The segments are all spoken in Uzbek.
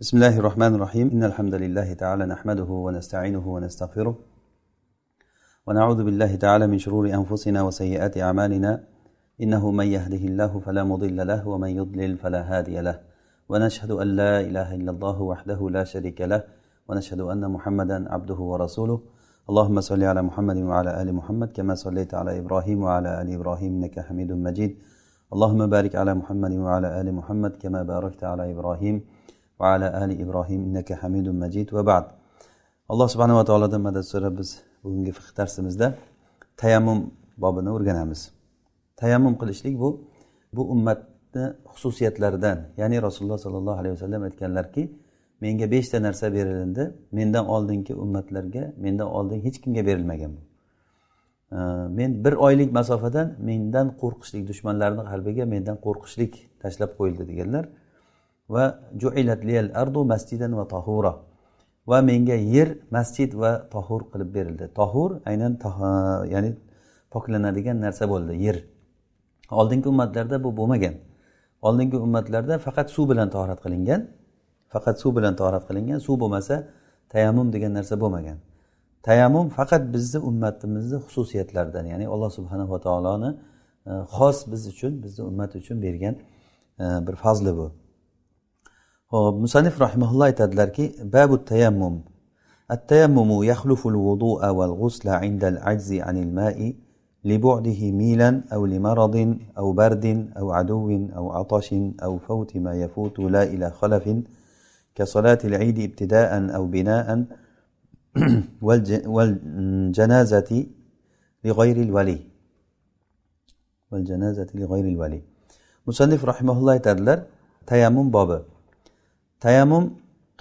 بسم الله الرحمن الرحيم إن الحمد لله تعالى نحمده ونستعينه ونستغفره ونعوذ بالله تعالى من شرور أنفسنا وسيئات أعمالنا إنه من يهده الله فلا مضل له ومن يضلل فلا هادي له ونشهد أن لا إله إلا الله وحده لا شريك له ونشهد أن محمدا عبده ورسوله اللهم صل على محمد وعلى آل محمد كما صليت على إبراهيم وعلى آل إبراهيم إنك حميد مجيد اللهم بارك على محمد وعلى آل محمد كما باركت على إبراهيم وعلى آل إبراهيم إنك حميد مجيد وبعد alloh subhanava taolodan madad so'rab biz bugungi fiq darsimizda tayammum bobini o'rganamiz tayammum qilishlik bu bu ummatni xususiyatlaridan ya'ni rasululloh sollallohu alayhi vasallam aytganlarki menga beshta narsa berilindi mendan oldingi ummatlarga mendan oldin hech kimga berilmagan bu men bir oylik masofadan mendan qo'rqishlik dushmanlarni qalbiga mendan qo'rqishlik tashlab qo'yildi deganlar va juilat liyal ardu masjidan va tahura. Va menga yer masjid va tohur qilib berildi. Tohur aynan ya'ni poklanadigan narsa bo'ldi yer. Oldingi ummatlarda bu bo'lmagan. Oldingi ummatlarda faqat suv bilan tahorat qilingan faqat suv bilan tahorat qilingan suv bo'lmasa tayammum degan narsa bo'lmagan. Tayammum faqat bizni ummatimizni xususiyatlaridan ya'ni alloh subhanava taoloni e, xos biz uchun bizni ummat uchun bergan e, bir fazli bu. Hop musanif rahimaulloh aytadilarki babu tayammum التيمم. يخلف الوضوء والغسل عند العجز عن الماء لبعده ميلا أو لمرض أو برد أو عدو أو عطش أو فوت ما يفوت لا إلى خلف كصلاة العيد ابتداء أو بناء والجنازة لغير الولي. والجنازة لغير الولي. مصنف رحمه الله تعالى tayammum bobi tayammum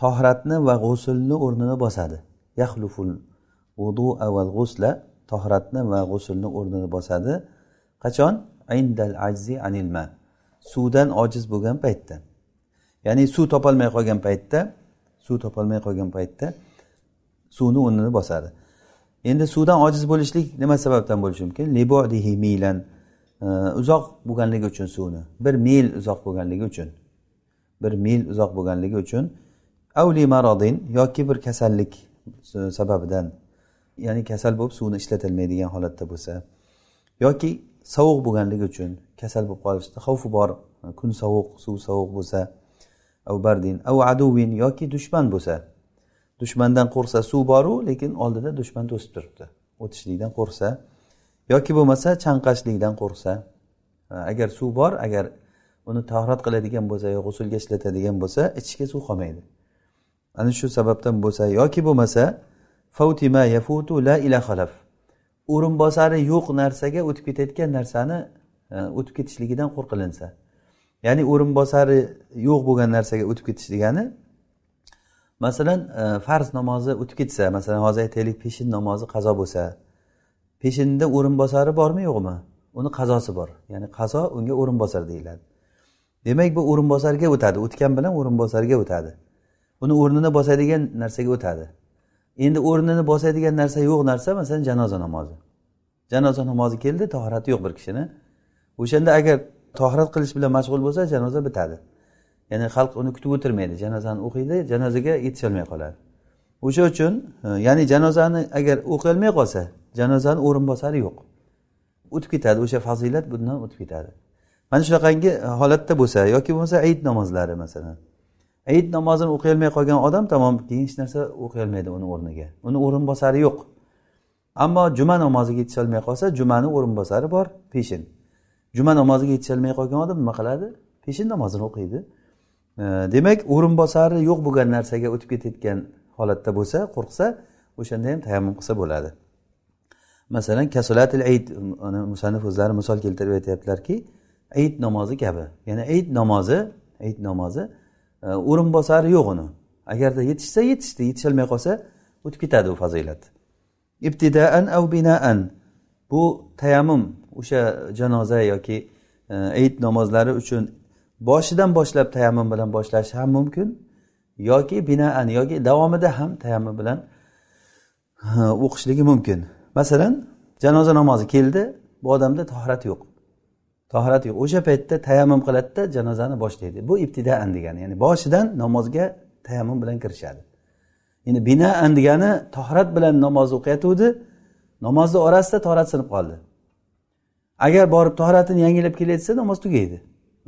tohratni va g'usulni o'rnini bosadi. Yaxluful vudu aval g'usla tohratni va g'usulni o'rnini bosadi. Qachon? Indal ajzi anilma suvdan ojiz bo'lgan paytda. Ya'ni suv topolmay qolgan paytda suv topolmay qolgan paytda suvni o'rnini bosadi. Endi suvdan ojiz bo'lishlik nima sababdan bo'lishi mumkin? Libodihi milan. Uzoq bo'lganligi uchun suvni bir mil uzoq bo'lganligi uchun. Bir mil uzoq bo'lganligi uchun avli marodin yoki bir kasallik sababidan ya'ni kasal bo'lib suvni ishlatilmaydigan holatda bo'lsa yoki sovuq bo'lganligi uchun kasal bo'lib qolishni xavfi bor kun sovuq suv sovuq bo'lsa av bardin av aduvin yoki dushman bo'lsa dushmandan qo'rqsa suv boru lekin oldida dushman to'sib turibdi. O'tishlikdan qo'rqsa yoki bo'lmasa chanqashlikdan qo'rqsa agar suv bor agar uni tahorat qiladigan bo'lsa yo g'usulga ishlatadigan bo'lsa ichishga suv qolmaydi. Ana shu sababdan bo'lsa yoki bo'lmasa fautima yafutu la ila xalaf o'rinbosari yo'q narsaga o'tib ketayotgan narsani e, o'tib ketishligidan qo'rqilinsa. Ya'ni o'rinbosari yo'q bo'lgan narsaga o'tib ketish degani masalan e, farz namozi o'tib ketsa masalan hozir aytaylik peshin namozi qazo bo'lsa peshinda o'rinbosari bormi yo'qmi? Uni qazosi bor. Ya'ni qazo unga o'rinbosar deyiladi. Demak bu o'rinbosarga o'tadi. O'tgan bilan o'rinbosarga o'tadi. Uni o'rnini bosadigan narsaga o'tadi. Endi o'rnini bosadigan narsa yo'q narsa masalan janoza namozi. Janoza namozi keldi tohirati yo'q bir kishini. O'shanda agar tohirat qilish bilan mashg'ul bo'lsa janoza bitadi. Ya'ni xalq uni kutib o'tirmaydi. Janozani o'qiydi janozaga yetisholmay qoladi. O'sha uchun e, ya'ni janozani agar o'qiyolmay qolsa janozani o'rinbosari yo'q. O'tib ketadi. O'sha fazilat bundan o'tib ketadi. Mana shunaqangi holatda bo'lsa yoki bo'lmasa ayit namozlari masalan. Ayit namozini o'qiyolmay qolgan odam tamom keyin hech narsa o'qiyolmaydi uni o'rniga. Uni o'rinbosari yo'q. Ammo juma namoziga yetisholmay qolsa jumani o'rinbosari bor peshin. Juma namoziga yetisholmay qolgan odam nima qiladi? Peshin namozini o'qiydi. Demak o'rinbosari yo'q bo'lgan narsaga o'tib ketayotgan holatda bo'lsa qo'rqsa o'shanda ham tayammum qilsa bo'ladi. Masalan kasolatil ayd musanif o'zlari misol keltirib aytyaptilarki ayit namozi kabi. Ya'ni ayit namozi ayit namozi e, o'rinbosari yo'q uni. Agarda yetishsa yetishdi. Yetisholmay qolsa o'tib ketadi u fazilat. Ibtidaan av binaan. Bu tayammum o'sha janoza yoki e, ayit namozlari uchun boshidan boshlab tayammum bilan boshlash ham mumkin yoki binaan yoki davomida ham tayammum bilan e, o'qishligi mumkin. Masalan janoza namozi keldi bu odamda tohrat yo'q. Tahorat yo'q. O'sha paytda tayammum qiladida janozani boshlaydi. Bu ibtidaan degani ya'ni boshidan namozga tayammum bilan kirishadi. Endi binaan degani tahorat bilan namoz o'qiyotgandi namozni orasida tahorat sinib qoldi. Agar borib tahoratini yangilab kelayotsa namoz tugaydi.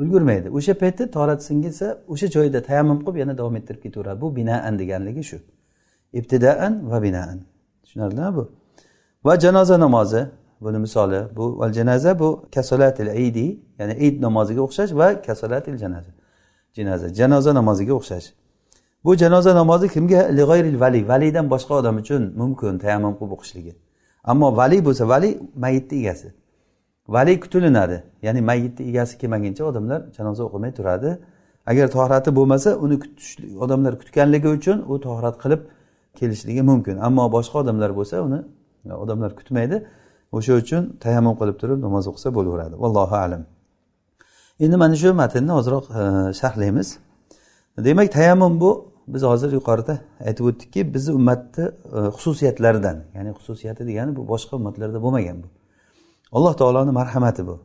Ulgurmaydi. O'sha paytda tahorat singilsa o'sha joyida tayammum qilib yana davom ettirib ketaveradi. Bu binaan deganligi shu. Ibtidaan va binaan. Tushunarlimi bu? Va janoza namozi. Buni misoli bu val janaza bu kasolatil idi ya'ni id namoziga o'xshash va kasolatil janaza. Janaza janoza namoziga o'xshash. Bu janoza namozi kimga? Lig'oyril vali. Validan boshqa odam uchun mumkin tayammum qilib o'qishligi. Ammo vali bo'lsa vali mayitni egasi. Vali kutilinadi ya'ni mayitni egasi kelmaguncha odamlar janoza o'qimay turadi. Agar tohrati bo'lmasa uni kutish odamlar kutganligi uchun u tohrat qilib kelishligi mumkin. Ammo boshqa odamlar bo'lsa uni odamlar kutmaydi. O'sha uchun tayammum qilib turib namoz o'qisa bo'laveradi. Vallohu alam. Endi mana shu matnni ozroq e, sharhlaymiz. Demak tayammum bu biz hozir yuqorida aytib o'tdikki bizni ummatni e, xususiyatlaridan ya'ni xususiyati degani bu boshqa ummatlarda bo'lmagan bu. Alloh taoloni marhamati bu.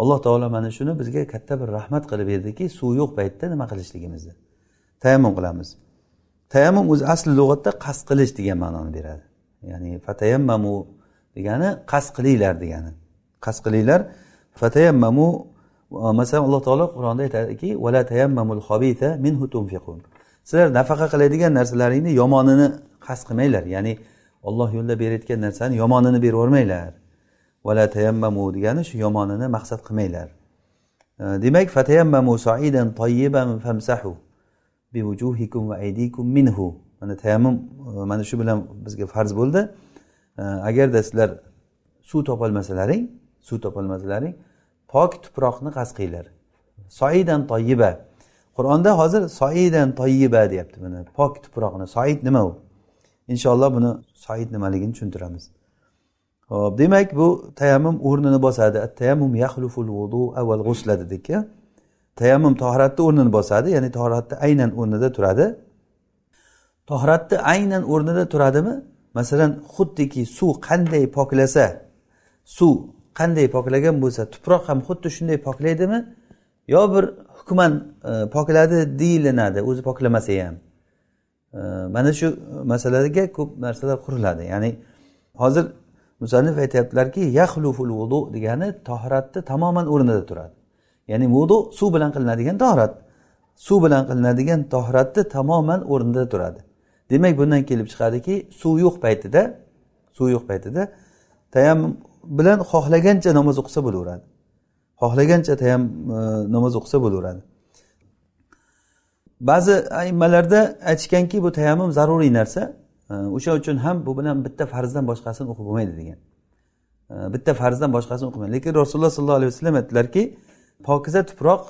Alloh taolo mana shuni bizga katta bir rahmat qilib berdiki suv yo'q paytda nima qilishligimizni. Tayammum qilamiz. Tayammum o'zi asli lug'atda qasd qilish degan ma'noni beradi. Ya'ni fatayammamu degani qasd qilinglar degani. Qasd qilinglar fatayammamu masalan alloh taolo qur'onda aytadiki vala tayammamul minhu tunfiqun. Sizlar nafaqa qiladigan narsalaringni yomonini qasd qilmanglar ya'ni olloh yo'lida berayotgan narsani yomonini beravermanglar. Vala tayammamu degani shu yomonini maqsad qilmanglar. Demak fatayammamu soidan tayyiban famsahu bivujuhikum va aydikum minhu. Mana tayammum e, mana shu bilan bizga farz bo'ldi. Agarda sizlar suv topolmasalaring suv topolmasalaring pok tuproqni qasd qilinglar soidan toyiba. Qur'onda hozir soidan toyiba deyapti mana pok tuproqni. Soid nima u? Inshaalloh buni soid nimaligini tushuntiramiz. Ho'p demak bu tayammum o'rnini bosadi. Tayammum yaxluful vudu avval g'usla dedik tayammum tohratni o'rnini bosadi ya'ni tohratni aynan o'rnida turadi. Tohratni aynan o'rnida turadimi? Masalan xuddiki suv qanday poklasa suv qanday poklagan bo'lsa tuproq ham xuddi shunday poklaydimi? Yo bir hukman e, pokladi deyilinadi o'zi poklamasa ham. E, mana shu masalaga ko'p narsalar quriladi. Ya'ni hozir musannif aytyaptilarki yaxluful vudu degani tohiratni tamoman o'rnida turadi. Ya'ni vudu suv bilan qilinadigan tohirat suv bilan qilinadigan tohiratni tamoman o'rnida turadi. Demak bundan kelib chiqadiki suv yo'q paytida suv yo'q paytida tayammum bilan xohlagancha namoz o'qisa bo'laveradi. Xohlagancha tayam e, namoz o'qisa bo'laveradi. Ba'zi aymalarda aytishganki bu tayammum zaruriy narsa. E, o'sha uchun ham bu bilan bitta farzdan boshqasini o'qib bo'lmaydi degan. E, bitta farzdan boshqasini o'qimaydi lekin rasululloh sollallohu alayhi vasallam aytdilarki pokiza tuproq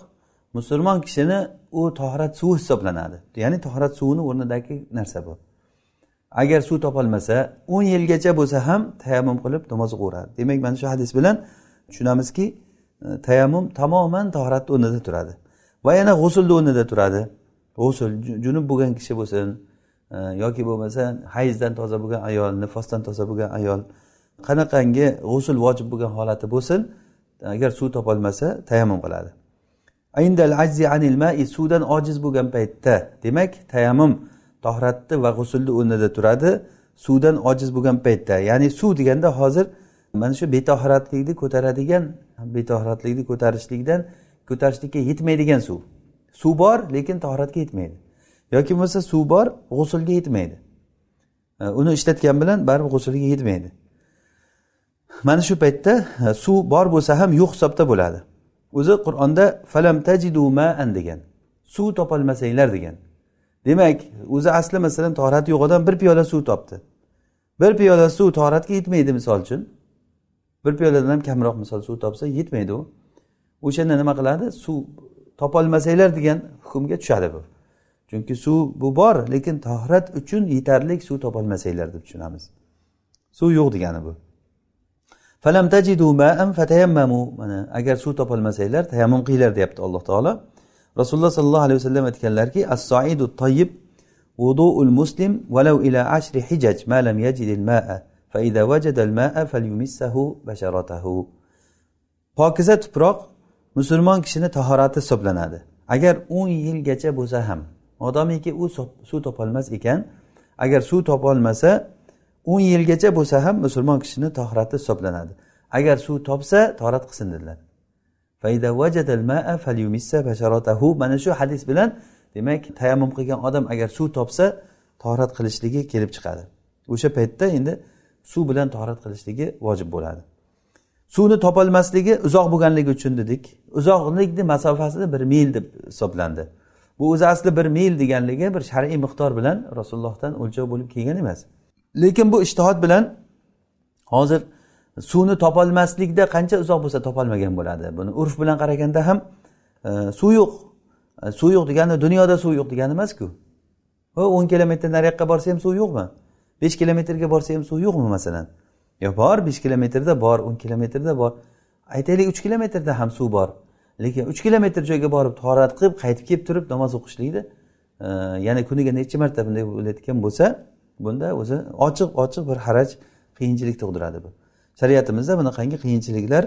musulmon kishini u tohrat suvi hisoblanadi. Ya'ni tohrat suvini o'rnidagi narsa bu. Agar suv topolmasa o'n yilgacha bo'lsa ham tayammum qilib namoz o'qiveradi demak mana shu hadis bilan tushunamizki e, tayammum tamoman tohratni o'rnida turadi. Va yana g'usulni o'rnida turadi. G'usul junub bo'lgan kishi bo'lsin e, yoki bo'lmasa hayzdan toza bo'lgan ayol nifosdan toza bo'lgan ayol qanaqangi g'usul vojib bo'lgan holati bo'lsin agar suv topolmasa tayammum qiladi. Indal ajzi anil mai suvdan ojiz bo'lgan paytda. Demak tayammum tohratni va g'usulni o'rnida turadi suvdan ojiz bo'lgan paytda. Ya'ni suv deganda hozir mana shu betohratlikni ko'taradigan betohratlikni ko'tarishlikdan ko'tarishlikka yetmaydigan suv. Suv bor lekin tohratga yetmaydi. Yoki bo'lmasa suv bor g'usulga yetmaydi. E, uni ishlatgan bilan baribir g'usulga yetmaydi. Mana shu paytda e, suv bor bo'lsa ham yo'q hisobda bo'ladi. O'zi qur'onda falam tajidu maan degan suv topolmasanglar degan. Demak o'zi asli masalan tohrati yo'q odam bir piyola suv topdi. Bir piyola suv tohratga yetmaydi misol uchun. Bir piyoladan ham kamroq misol suv topsa yetmaydi u. O'shanda nima qiladi? Suv topolmasanglar degan hukmga tushadi bu. Chunki suv bu bor lekin tohrat uchun yetarli suv topolmasanglar deb tushunamiz. Suv yo'q degani bu. Falam tajidu ma'an fatayammamu. Mana agar suv topolmasanglar tayammum qilinglar deyapti alloh taolo. Rasululloh sollallohu alayhi vasallam aytganlarki as soidu toyib wudu'ul muslim walau ila ashri hijaj ma lam yajidil ma'a. Fa idza wajada al ma'a falyumissahu basharatahu. Pokiza tuproq musulmon kishini tahorati hisoblanadi. Agar o'n yilgacha bo'lsa ham modomiki u suv topolmas ekan agar suv topolmasa o'n yilgacha bo'lsa ham musulmon kishini tohirati hisoblanadi. Agar suv topsa torat qilsin dedilar. Mana shu hadis bilan demak tayammum qilgan odam agar suv topsa torat qilishligi kelib chiqadi. O'sha paytda endi suv bilan torat qilishligi vojib bo'ladi. Suvni topolmasligi uzoq bo'lganligi uchun dedik. Uzoqlikni masofasi bir mil deb hisoblandi. Bu o'zi asli bir mil deganligi bir shar'iy miqdor bilan rasulullohdan o'lchov bo'lib kelgan emas. Lekin bu ishtihod bilan hozir suvni topolmaslikda qancha uzoq bo'lsa topolmagan bo'ladi. Buni urf bilan qaraganda ham e, suv yo'q. E, suv yo'q degani dunyoda suv yo'q degani emasku. O'n kilometr nariyoqqa borsa ham suv yo'qmi? Besh kilometrga borsa ham suv yo'qmi masalan? Yo bor besh kilometrda bor o'n kilometrda bor. Aytaylik uch kilometrda ham suv bor. Lekin uch kilometr joyga borib torat qilib qaytib kelib turib namoz o'qishlikni e, ya'ni kuniga necha marta bunday bo'layotgan bo'lsa bunda o'zi ochiq ochiq bir haraj qiyinchilik tug'diradi bu. Shariatimizda bunaqangi qiyinchiliklar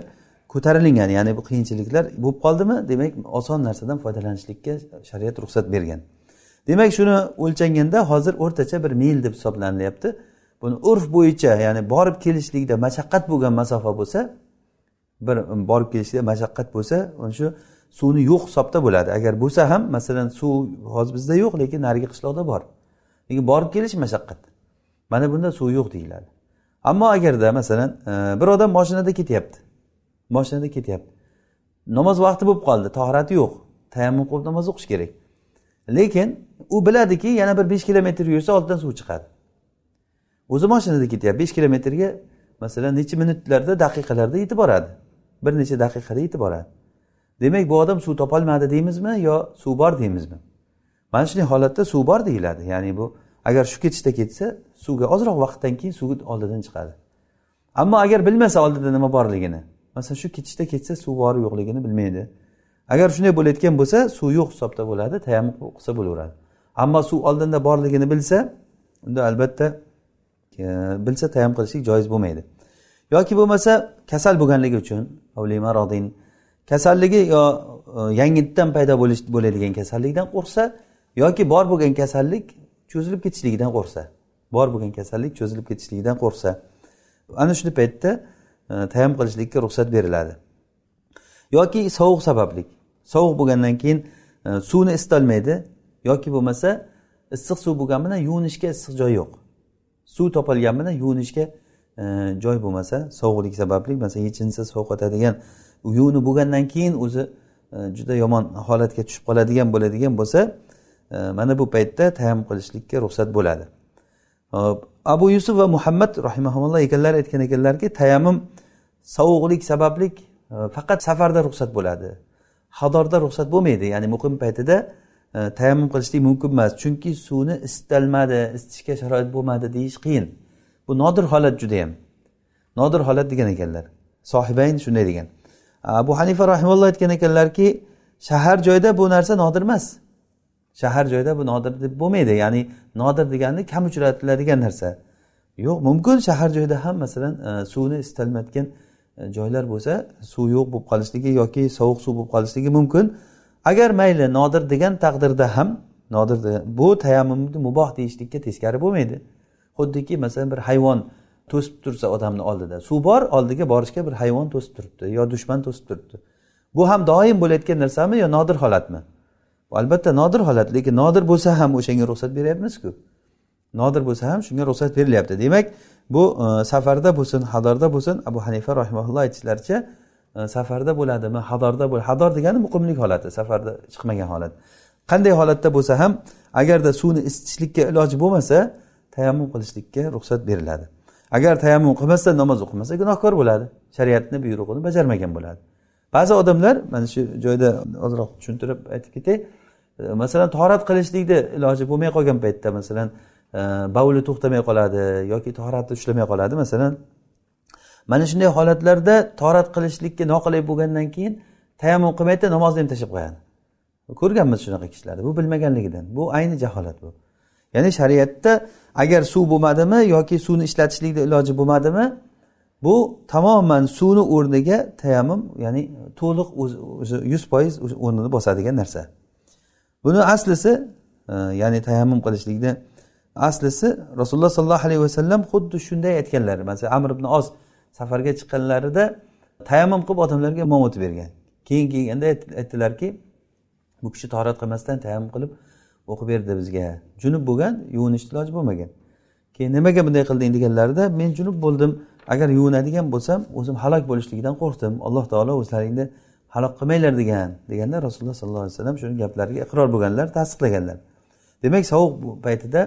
ko'tarilgan ya'ni bu qiyinchiliklar bo'lib qoldimi? Demak oson narsadan foydalanishlikka shariat ruxsat bergan. Demak shuni o'lchanganda hozir o'rtacha bir mil deb hisoblanilyapti. Buni urf bo'yicha ya'ni borib kelishlikda mashaqqat bo'lgan masofa bo'lsa bir um, borib kelishlikda mashaqqat bo'lsa ana shu suvni yo'q hisobda bo'ladi. Agar bo'lsa ham masalan suv hozir bizda yo'q lekin narigi qishloqda bor. Lekin borib kelish mashaqqat. Mana bunda suv yo'q deyiladi. Ammo agarda masalan e, bir odam moshinada ketyapti. Moshinada ketyapti. Namoz vaqti bo'lib qoldi tahorati yo'q. Tayammum qilib namoz o'qish kerak. Lekin u biladiki yana bir besh kilometr yursa oldidan suv chiqadi. O'zi moshinada ketyapti besh kilometrga masalan necha minutlarda daqiqalarda yetib boradi. Bir necha daqiqada yetib boradi. Demak bu odam suv topolmadi deymizmi yo suv bor deymizmi? Mana shunday holatda suv bor deyiladi. Ya'ni bu agar shu ketishda ketsa suvga ozroq vaqtdan keyin suvni oldidan chiqadi. Ammo agar bilmasa oldida nima borligini masalan shu ketishda ketsa suv bor yo'qligini bilmaydi. Agar shunday bo'layotgan bo'lsa suv yo'q hisobda bo'ladi tayammum qilsa bo'laveradi. Ammo suv oldinda borligini bilsa unda albatta e, bilsa tayammum qilishlik joiz bo'lmaydi. Yoki bo'lmasa kasal bo'lganligi uchun kasalligi yo e, yangitdan paydo bo'lish bo'ladigan kasallikdan qo'rqsa yoki bor bo'lgan kasallik cho'zilib ketishligidan qo'rqsa bor bo'lgan kasallik cho'zilib ketishligidan qo'rqsa ana shunday paytda e, tayam qilishlikka ruxsat beriladi. Yoki sovuq sabablik sovuq bo'lgandan keyin e, suvni isitolmaydi yoki bo'lmasa issiq suv bo'lgan bilan yuvinishga issiq joy yo'q. Suv topilgani bilan yuvinishga e, joy bo'lmasa sovuqlik sababli masalan yechinsiz sovqotadigan yuvini bo'lgandan keyin o'zi juda yomon holatga tushib qoladigan bo'ladigan bo'lsa mana bu paytda tayammum qilishlikka ruxsat bo'ladi. Abu yusuf va muhammad rahimaulloh ekanlar aytgan ekanlarki tayammum sovuqlik sabablik e, faqat safarda ruxsat bo'ladi. Hadorda ruxsat bo'lmaydi. Ya'ni muqim paytida e, tayammum qilishlik mumkin emas. Chunki suvni isitalmadi isitishga sharoit bo'lmadi deyish qiyin. Bu nodir holat judayam. Nodir holat degan ekanlar. Sohibayn shunday degan. Abu hanifa rahimalloh aytgan ekanlarki shahar joyda bu narsa nodir emas. Shahar joyda bu nodir deb bo'lmaydi. Ya'ni nodir degani kam uchratiladigan narsa. Yo'q mumkin shahar joyda ham masalan e, suvni istalmayotgan e, joylar bo'lsa suv yo'q bo'lib qolishligi yoki sovuq suv bo'lib qolishligi mumkin. Agar mayli nodir degan taqdirda ham nodir bu tayammumni muboh deyishlikka teskari bo'lmaydi. Xuddiki masalan bir hayvon to'sib tursa odamni oldida suv bor oldiga borishga bir hayvon to'sib turibdi yo dushman to'sib turibdi. Bu ham doim bo'layotgan narsami yo nodir holatmi? Albatta nodir holat lekin nodir bo'lsa ham o'shanga ruxsat beryapmizku. Nodir bo'lsa ham shunga ruxsat berilyapti. Demak bu e, safarda bo'lsin hadorda bo'lsin abu hanifa rahimaulloh aytishlaricha e, safarda bo'ladimi hadorda bo'l hador degani muqimlik holati safarda chiqmagan holat. Qanday holatda bo'lsa ham agarda suvni isitishlikka iloji bo'lmasa tayammum qilishlikka ruxsat beriladi. Agar tayammum qilmasa namoz o'qimasa gunohkor bo'ladi. Shariatni buyrug'ini bajarmagan bo'ladi. Ba'zi odamlar mana shu joyda ozroq tushuntirib aytib ketay masalan torat qilishlikni iloji bo'lmay qolgan paytda masalan e, bavli to'xtamay qoladi yoki torati ushlamay qoladi masalan mana shunday holatlarda torat qilishlikka noqulay bo'lgandan keyin tayammum qilmaydida namozni ham tashlab qo'yadi. Ko'rganmiz shunaqa kishilarni bu bilmaganligidan bu ayni jaholat bu. Ya'ni shariatda agar suv bo'lmadimi yoki suvni ishlatishlikni iloji bo'lmadimi bu tamoman suvni o'rniga tayammum ya'ni to'liq o'zi yuz foiz o'rnini bosadigan narsa. Buni aslisi e, ya'ni tayammum qilishlikni aslisi rasululloh sollallohu alayhi vasallam xuddi shunday aytganlar. Masalan amr ibn oz safarga chiqqanlarida tayammum qilib odamlarga imom o'tib bergan. Keyin kelganda aytdilarki bu kishi torat qilmasdan tayammum qilib o'qib berdi bizga. Junub bo'lgan yuvinishni iloji bo'lmagan. Keyin nimaga bunday qilding deganlarida men junub bo'ldim. Agar yuvinadigan bo'lsam o'zim halok bo'lishligidan qo'rqdim. Alloh taolo o'zlaringni halok qilmanglar degan deganda rasululloh sollallohu alayhi vasallam shuni gaplariga iqror bo'lganlar tasdiqlaganlar. Demak sovuq paytida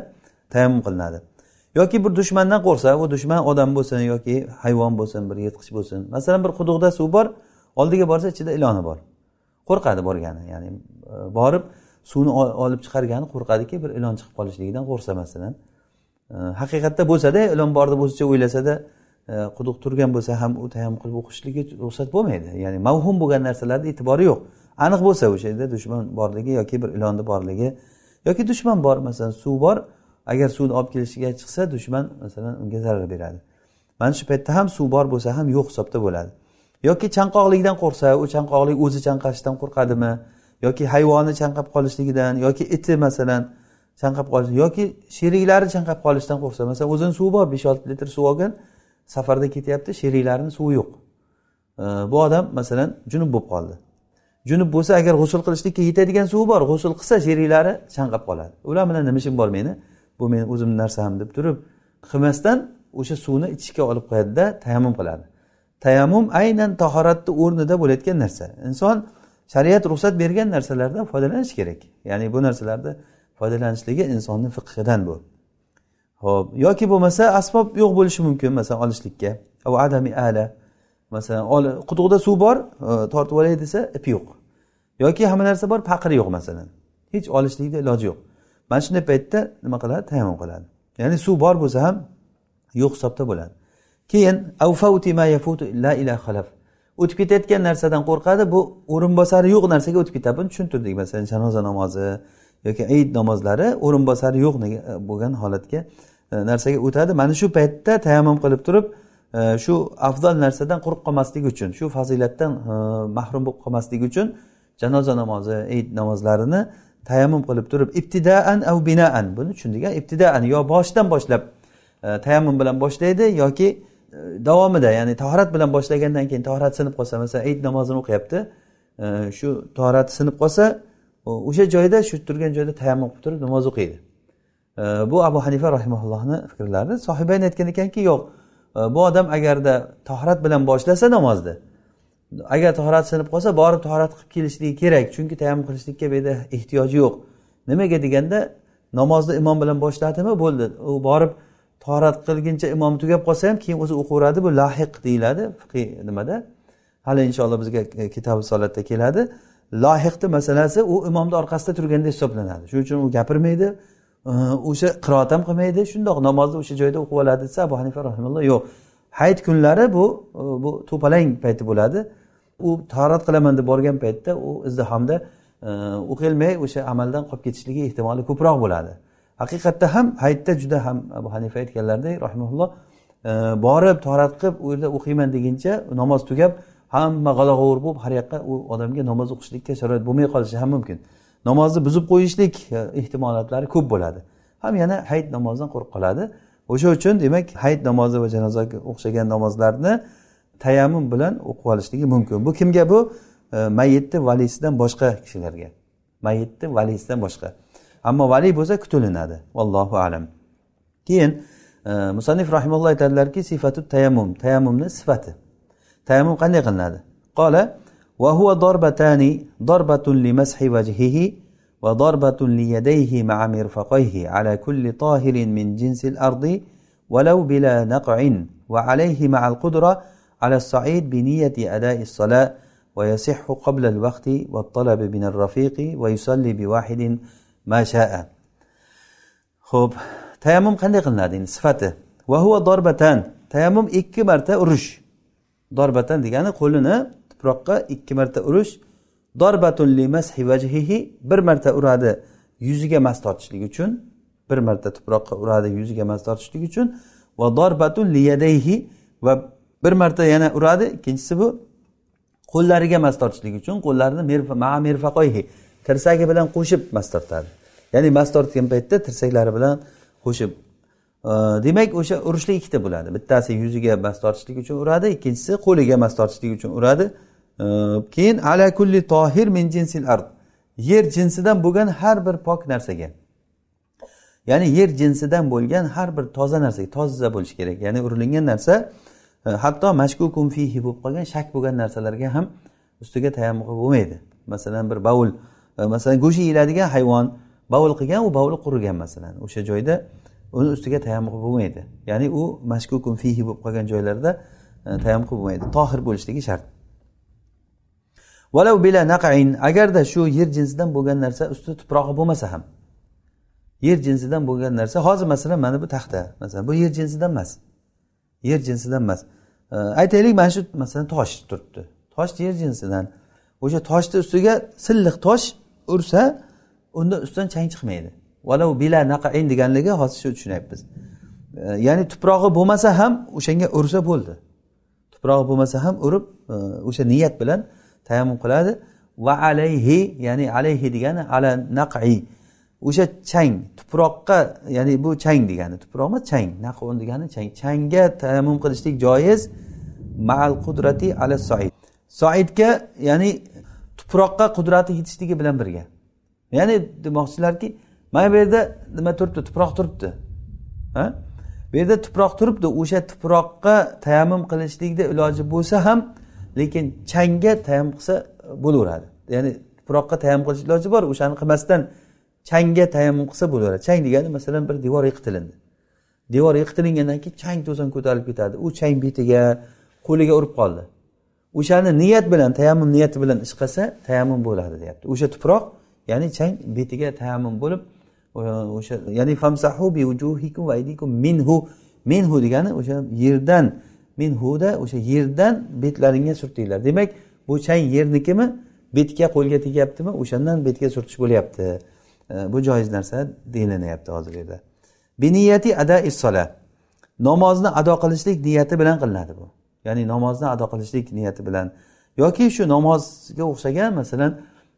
tayammum qilinadi. Yoki bir dushmandan qo'rqsa u dushman odam bo'lsin yoki hayvon bo'lsin bir yirtqich bo'lsin. Masalan bir quduqda suv bor oldiga borsa ichida iloni bor. Qo'rqadi borgani ya'ni e, borib suvni olib chiqargani qo'rqadiki bir ilon chiqib qolishligidan qo'rqsa masalan. E, haqiqatda bo'lsada ilon bor deb o'zicha o'ylasada quduq turgan bo'lsa ham u tayammum qilib o'qishligi ruxsat bo'lmaydi. Ya'ni mavhum bo'lgan narsalarni e'tibori yo'q. Aniq bo'lsa o'sha yerda dushman borligi yoki bir ilonni borligi yoki dushman bor masalan suv bor. Agar suvni olib kelishiga chiqsa dushman masalan unga zarar beradi. Mana shu paytda ham suv bor bo'lsa ham yo'q hisobda bo'ladi. Yoki chanqoqlikdan qo'rqsa u chanqoqlik o'zi chanqashdan qo'rqadimi? Yoki hayvoni chanqab qolishligidan yoki iti masalan chanqab qolish yoki sheriklari chanqab qolishdan qo'rqsa masalan o'zini suvi bor besh olti litr suv olgan safarda ketyapti sheriklarini suvi yo'q. Bu odam masalan junub bo'lib qoldi. Junub bo'lsa agar g'usul qilishlikka yetadigan suvi bor g'usul qilsa sheriklari chanqab qoladi. Ular bilan nima ishim bor meni? Bu meni o'zimni narsam deb turib qilmasdan o'sha suvni ichishga olib qo'yadida tayammum qiladi. Tayammum aynan tahoratni o'rnida bo'layotgan narsa. Inson shariat ruxsat bergan narsalardan foydalanish kerak. Ya'ni bu narsalarni foydalanishligi insonni fiqhidan bu. Ho'p yoki bo'lmasa asbob yo'q bo'lishi mumkin masalan olishlikka. Adami ala masalan quduqda suv bor e, tortib olay desa ip yo'q. Yoki hamma narsa bor paqir yo'q masalan. Hech olishlikni iloji yo'q. Mana shunday paytda nima qiladi? Tayammum qiladi. Ya'ni suv bor bo'lsa ham yo'q hisobda bo'ladi. Keyin o'tib ketayotgan narsadan qo'rqadi bu o'rinbosari yo'q narsaga o'tib ketadi. Buni tushuntirdik masalan janoza namozi yoki ayit namozlari o'rinbosari yo'q e, bo'lgan holatga E, narsaga o'tadi. Mana shu paytda tayammum qilib turib e, shu afzal narsadan quruq qolmaslik uchun shu fazilatdan e, mahrum bo'lib qolmaslik uchun janoza namozi ayit namozlarini tayammum qilib turib ibtidaan av binaan. Buni tushundik ibtidaan yo boshidan boshlab tayammum bilan boshlaydi yoki davomida ya'ni tahorat bilan boshlagandan keyin tahorat sinib qolsa masalan ayit namozini o'qiyapti shu tahorati sinib qolsa o'sha joyda shu turgan joyda tayammum qilib turib namoz o'qiydi. Bu abu hanifa rahimaullohni fikrlari sohibayn aytgan ekanki yo'q e, bu odam agarda tahorat bilan boshlasa namozni agar tahorat sinib qolsa borib tahorat qilib kelishligi kerak chunki tayammum qilishlikka bu yerda ehtiyoji yo'q. Nimaga deganda namozni imom bilan boshladimi? Bo'ldi. U borib tahorat qilguncha imom tugab qolsa ham keyin o'zi o'qiveradi bu lahiq deyiladi fiqiy nimada? Hali inshaalloh bizga kitobi solatda keladi. Lohiqni masalasi u imomni orqasida turganda hisoblanadi. Shuning uchun u gapirmaydi. O'sha qiroat ham qilmaydi shundoq namozni o'sha joyda o'qib oladi desa abu hanifa rahimulloh yo'q. Hayit kunlari bu bu to'palang payti bo'ladi. U tahorat qilaman deb borgan paytda u izdihomda o'qilmay o'sha amaldan qolib ketishligi ehtimoli ko'proq bo'ladi. Haqiqatda ham hayitda juda ham abu hanifa aytganlaridek rahimulloh borib torat qilib u yerda o'qiyman deguncha namoz tugab hamma g'alag'ovur bo'lib har yoqqa u odamga namoz o'qishlikka sharoit bo'lmay qolishi ham mumkin. Namozni buzib qo'yishlik e, ehtimolatlari ko'p bo'ladi. Ham yana hayit namozidan qo'rqib qoladi. O'sha uchun demak hayit namozi va janozaga o'xshagan namozlarni tayammum bilan o'qib olishligi mumkin. Bu kimga bu? E, mayitni valisidan boshqa kishilarga. Mayitni valisidan boshqa. Ammo vali bo'lsa kutilinadi vallohu alam. Keyin e, musannif rahimalloh aytadilarki sifatu tayammum. Tayammumni sifati. Tayammum qanday qilinadi? Qola وهو ضربتان ضربة لمسح وجهه وضربة ليديه مع مرفقيه على كل طاهر من جنس الأرض ولو بلا نقع وعليه مع القدرة على الصعيد بنية أداء الصلاة ويصح قبل الوقت والطلب من الرفيق ويصلي بواحد ho'p tayammum qanday qilinadi endi sifati va huva dorbatan tayammum ikki marta urish dorbatan degani qo'lini tuproqqa ikki marta urish dorbatun limashi vajhihi bir marta uradi yuziga mas tortishlik uchun bir marta tuproqqa uradi yuziga mas tortishlik uchun va dorbatun liyadayhi va bir marta yana uradi. Ikkinchisi bu qo'llariga mas tortishlik uchun qo'llarini tirsagi bilan qo'shib mas tortadi. Ya'ni mast tortgan paytda tirsaklari bilan qo'shib. Demak o'sha urishlik ikkita bo'ladi. Bittasi yuziga mast tortishlik uchun uradi ikkinchisi qo'liga mast tortishlik uchun uradi. Keyin ala kulli tohir min jinsil ard. Yer jinsidan bo'lgan har bir pok narsaga. Ya'ni yer jinsidan bo'lgan har bir toza narsaga toza bo'lishi kerak. Ya'ni urilingan narsa e, hatto mashkukum fihi bo'lib qolgan shak bo'lgan narsalarga ham ustiga tayammum bo'lmaydi. Masalan bir baul e, masalan go'sht yeyiladigan hayvon baul qilgan u bauli qurigan masalan. O'sha joyda uni ustiga tayammum bo'lmaydi. Ya'ni u mashkukum fihi bo'lib qolgan joylarda e, tayammum bo'lmaydi. Tohir bo'lishligi shart. Bila naqain agarda shu yer jinsidan bo'lgan narsa usti tuprog'i bo'lmasa ham yer jinsidan bo'lgan narsa hozir masalan mana bu taxta masalan bu yer jinsidan emas yer jinsidan emas. Aytaylik mana shu masalan tosh turibdi. Tosh yer jinsidan o'sha toshni ustiga silliq tosh ursa unda ustidan chang chiqmaydi. Valau bila naqain deganligi hozir shu tushunyapmiz. Ya'ni tuprog'i bo'lmasa ham o'shanga ursa bo'ldi. Tuprog'i bo'lmasa ham urib o'sha niyat bilan tayammum qiladi. Va alayhi ya'ni alayhi degani ala naqi. O'sha chang tuproqqa ya'ni bu chang degani. Tuproq emas chang. Naqun degani chang. Changga tayammum qilishlik joiz. Maal qudrati ala soid soidga ya'ni tuproqqa qudrati yetishligi bilan birga. Ya'ni demoqchilarki mana bu yerda nima turibdi? Tuproq turibdi. Ha? Bu yerda tuproq turibdi. O'sha tuproqqa tayammum qilishlikni iloji bo'lsa ham lekin changga tayammum qilsa e, bo'laveradi. Ya'ni tuproqqa tayammum qilish iloji bor o'shani qilmasdan changga tayammum qilsa bo'laveradi. Chang degani masalan bir devor yiqitilindi. Devor yiqitilingandan keyin chang to'zon ko'tarilib ketadi. U chang betiga qo'liga urib qoldi. O'shani niyat bilan tayammum niyati bilan ish qilsa tayammum bo'ladi deyapti. O'sha tuproq ya'ni chang betiga tayammum bo'lib o'sha ya'ni famsahu bi va minhu. Minhu degani o'sha yerdan men huda o'sha yerdan betlaringga surtinglar. Demak bu chang yernikimi betga qo'lga tegyaptimi? O'shandan betga surtish bo'lyapti. Bu joiz narsa deyilinyapti hozir bu yerda. Biniyati ada issola namozni ado qilishlik niyati bilan qilinadi bu. Ya'ni namozni ado qilishlik niyati bilan. Yoki shu namozga o'xshagan masalan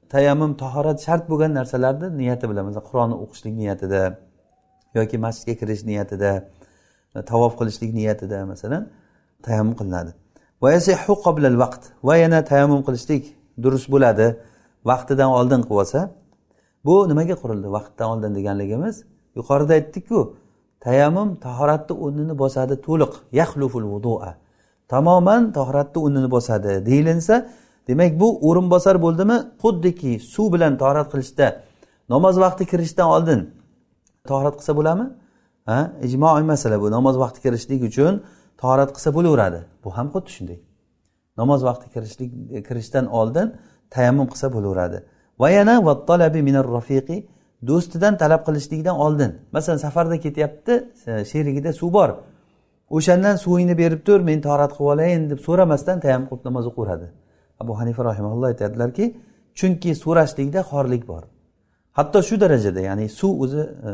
tayammum tahorat shart bo'lgan narsalarni niyati bilan masalan qur'onni o'qishlik niyatida yoki masjidga kirish niyatida tavof qilishlik niyatida masalan tayammum qilinadi. Vaqt. Va yana tayammum qilishlik durust bo'ladi. Vaqtidan oldin qilib olsa bu nimaga qurildi? Vaqtdan oldin deganligimiz yuqorida aytdikku tayammum tahoratni o'rnini bosadi to'liq. Yaxluful vudua tamoman tahoratni o'rnini bosadi deyilinsa demak bu o'rinbosar bo'ldimi? Xuddiki suv bilan tahorat qilishda namoz vaqti kirishdan oldin tahorat qilsa bo'ladimi? Ha ijmoiy masala bu. Namoz vaqti kirishlik uchun tahorat qilsa bo'laveradi. Bu ham xuddi shunday. Namoz vaqti kirishlik kirishdan oldin tayammum qilsa bo'laveradi. Va yana rafiqi do'stidan talab qilishlikdan oldin. Masalan safarda ketyapti e, sherigida suv bor. O'shandan suvingni berib tur men tahorat qilib olayin deb so'ramasdan tayammum qilib namoz o'qiveradi abu hanifa rahimaulloh aytadilarki chunki so'rashlikda xorlik bor. Hatto shu darajada ya'ni suv o'zi e,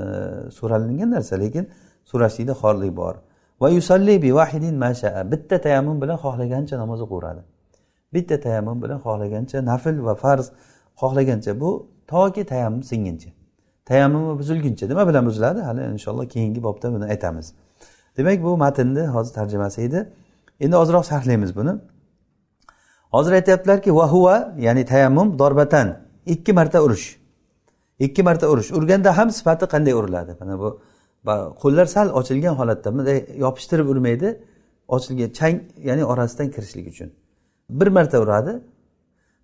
so'ralingan narsa lekin so'rashlikda xorlik bor. Va yusalli bi vahidin mashaa bitta tayammum bilan xohlagancha namoz o'qiveradi bitta tayammum bilan xohlagancha nafl va farz xohlagancha. Bu toki tayammum singuncha tayammumi buzilguncha. Nima bilan buziladi? Hali inshaalloh keyingi bobda buni aytamiz. Demak bu matnni hozir tarjimasi edi. Endi ozroq sharhlaymiz buni. Hozir aytyaptilarki vahuva ya'ni tayammum dorbatan. Ikki marta urish ikki marta urish urganda ham sifati qanday uriladi? Mana bu qo'llar sal ochilgan holatda bunday yopishtirib urmaydi. Ochilgan chang ya'ni orasidan kirishlik uchun. Bir marta uradi.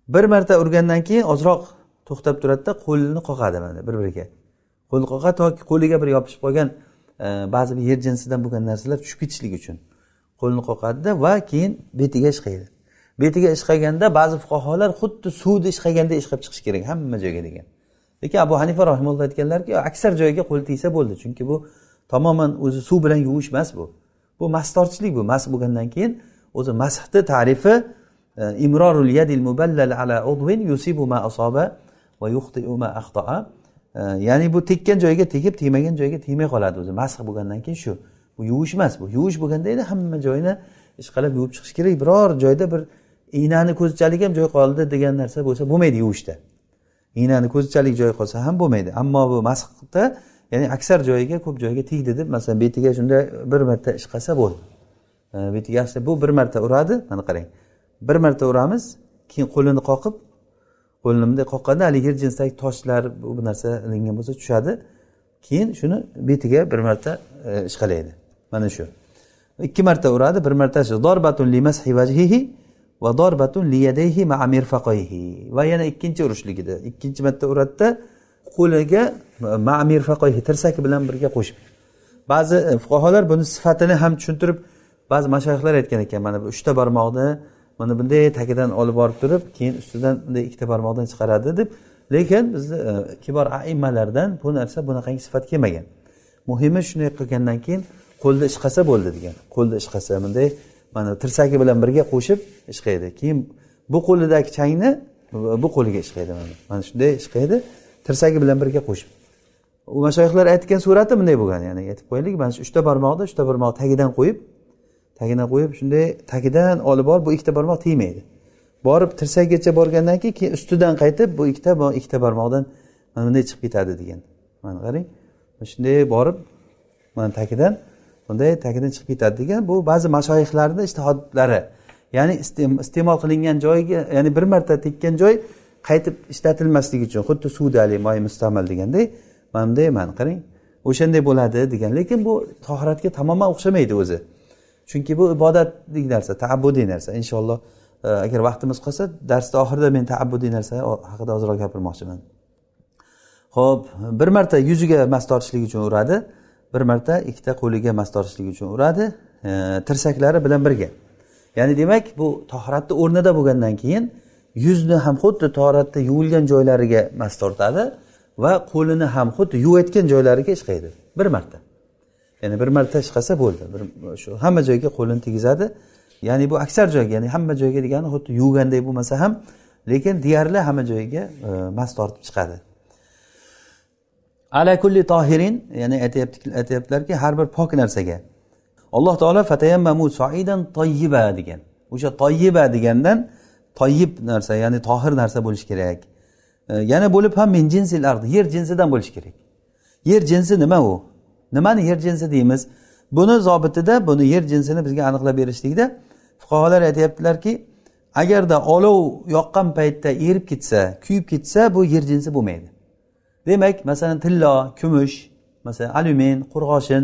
Bir marta urgandan keyin ozroq to'xtab turadida qo'lini qoqadi mana bir biriga. Qo'lni qoqadi toki qo'liga bir yopishib qolgan e, ba'zi bir yer jinsidan bo'lgan narsalar tushib ketishlik uchun qo'lni qoqadida va keyin betiga ishqaydi betiga ishqaganda ba'zi fuqarolar xuddi suvni ishqaganda ishqab chiqish kerak hamma joyga degan. Lekin abu hanifa rahimulloh aytganlarki aksar joyga qo'l tegsa bo'ldi chunki bu tamoman o'zi suv bilan yuvish emas bu. Bu mastorchilik bu. Mas bo'lgandan keyin o'zi masni tarifi e, imrorul yadil muballal ala udvin yusibu ma asoba va yuxtiu ma axtoa e, ya'ni bu tekkan joyga tegib tegmagan joyga tegmay qoladi o'zi. Masx bo'lgandan keyin shu. Bu yuvish emas bu. Yuvish bo'lganda edi hamma joyini ishqalab yuvib chiqish kerak. Biror joyda bir iynani ko'zchalik ham joy qoldi degan narsa bo'lsa bo'lmaydi yuvishda. Iynani ko'zichalik joyi qolsa ham bo'lmaydi. Ammo bu masxda ya'ni aksar joyiga ko'p joyiga tegdi deb masalan betiga shunday bir marta ish qilsa bo'ldi. Betiga yaxshi bu bir marta uradi. Mana qarang. Bir marta uramiz keyin qo'lini qoqib qo'lini bunday qoqqanda haligi yer toshlar bu narsa ilingan bo'lsa tushadi. Keyin shuni betiga bir marta e, ishqalaydi. Mana shu. Ikki marta uradi bir marta shu dorbatun limashi vajhihi. Va dorbatun liyadayhi ma'a mirfaqayhi. Va yana ikkinchi urishligida ikkinchi marta uradida qo'liga ma'a mirfaqayhi tirsaki bilan birga qo'shib. Ba'zi e, fuqarolar buni sifatini ham tushuntirib ba'zi mashayihlar aytgan ekan mana bu uchta barmoqni mana bunday tagidan olib borib turib keyin ustidan bunday ikkita barmoqdan chiqaradi deb. Lekin bizni e, kibor aimmalardan bu narsa bunaqangi sifat kelmagan. Muhimi shunday qilgandan keyin qo'lda ish qilsa bo'ldi degan qo'lda ish qilsa bunday mana tirsagi bilan birga qo'shib ishqaydi. Keyin bu qo'lidagi changni bu qo'liga ishqaydi mana. Mana shunday ishqaydi tirsagi bilan birga qo'shib. U mashoyihlar aytgan surati bunday bo'lgan ya'ni aytib qo'yaylik mana shu uchta barmoqni uchta barmoq tagidan qo'yib tagidan qo'yib shunday tagidan olib borib bu ikkita barmoq tegmaydi. Borib tirsakgacha borgandan keyin keyin ustidan qaytib bu ikkita ikkita barmoqdan mana bunday chiqib ketadi degan. Mana qarang shunday borib mana tagidan bunday tagidan chiqib ketadi degan bu ba'zi mashoyihlarni ishtihodlari. Ya'ni iste'mol qilingan joyiga ya'ni bir marta tekkan joy qaytib ishlatilmasligi uchun xuddi suvdali moy mustamal deganday mana bunday mana qarang o'shanday bo'ladi degan. Lekin bu tohiratga tamoman o'xshamaydi o'zi. Chunki bu ibodatlik narsa taabbudiy narsa. Inshaalloh e, agar vaqtimiz qolsa darsni oxirida men taabbudiy narsa haqida ozroq gapirmoqchiman. Ho'p bir marta yuziga mast tortishlik uchun uradi. Bir marta ikkita qo'liga mas tortishlik uchun uradi e, tirsaklari bilan birga. Ya'ni demak bu tohratni o'rnida bo'lgandan keyin yuzni ham xuddi tohratda yuvilgan joylariga mas tortadi va qo'lini ham xuddi yuvayotgan joylariga ishqaydi. Bir marta. Ya'ni bir marta ishqasa bo'ldi. Bir shu hamma joyga qo'lini tegizadi. Ya'ni bu aksar joyga ya'ni hamma joyga degani xuddi yuvganday bo'lmasa ham lekin deyarli hamma joyiga e, mas tortib chiqadi. Ala kulli tohirin ya'ni aytyaptilarki har bir pok narsaga. Alloh taolo fatayammamu soidan toyyiba degan. O'sha toyyiba degandan toyib narsa ya'ni tohir narsa bo'lishi kerak. E, yana bo'lib ham min jinsil ard yer jinsidan bo'lishi kerak. Yer jinsi nima u? Nimani yer jinsi deymiz? Buni zobitida buni yer jinsini bizga aniqlab berishlikda fuqarolar aytyaptilarki agarda olov yoqqan paytda erib ketsa kuyib ketsa bu yer jinsi bo'lmaydi. Demak masalan tillo kumush masalan alyumin qurg'oshin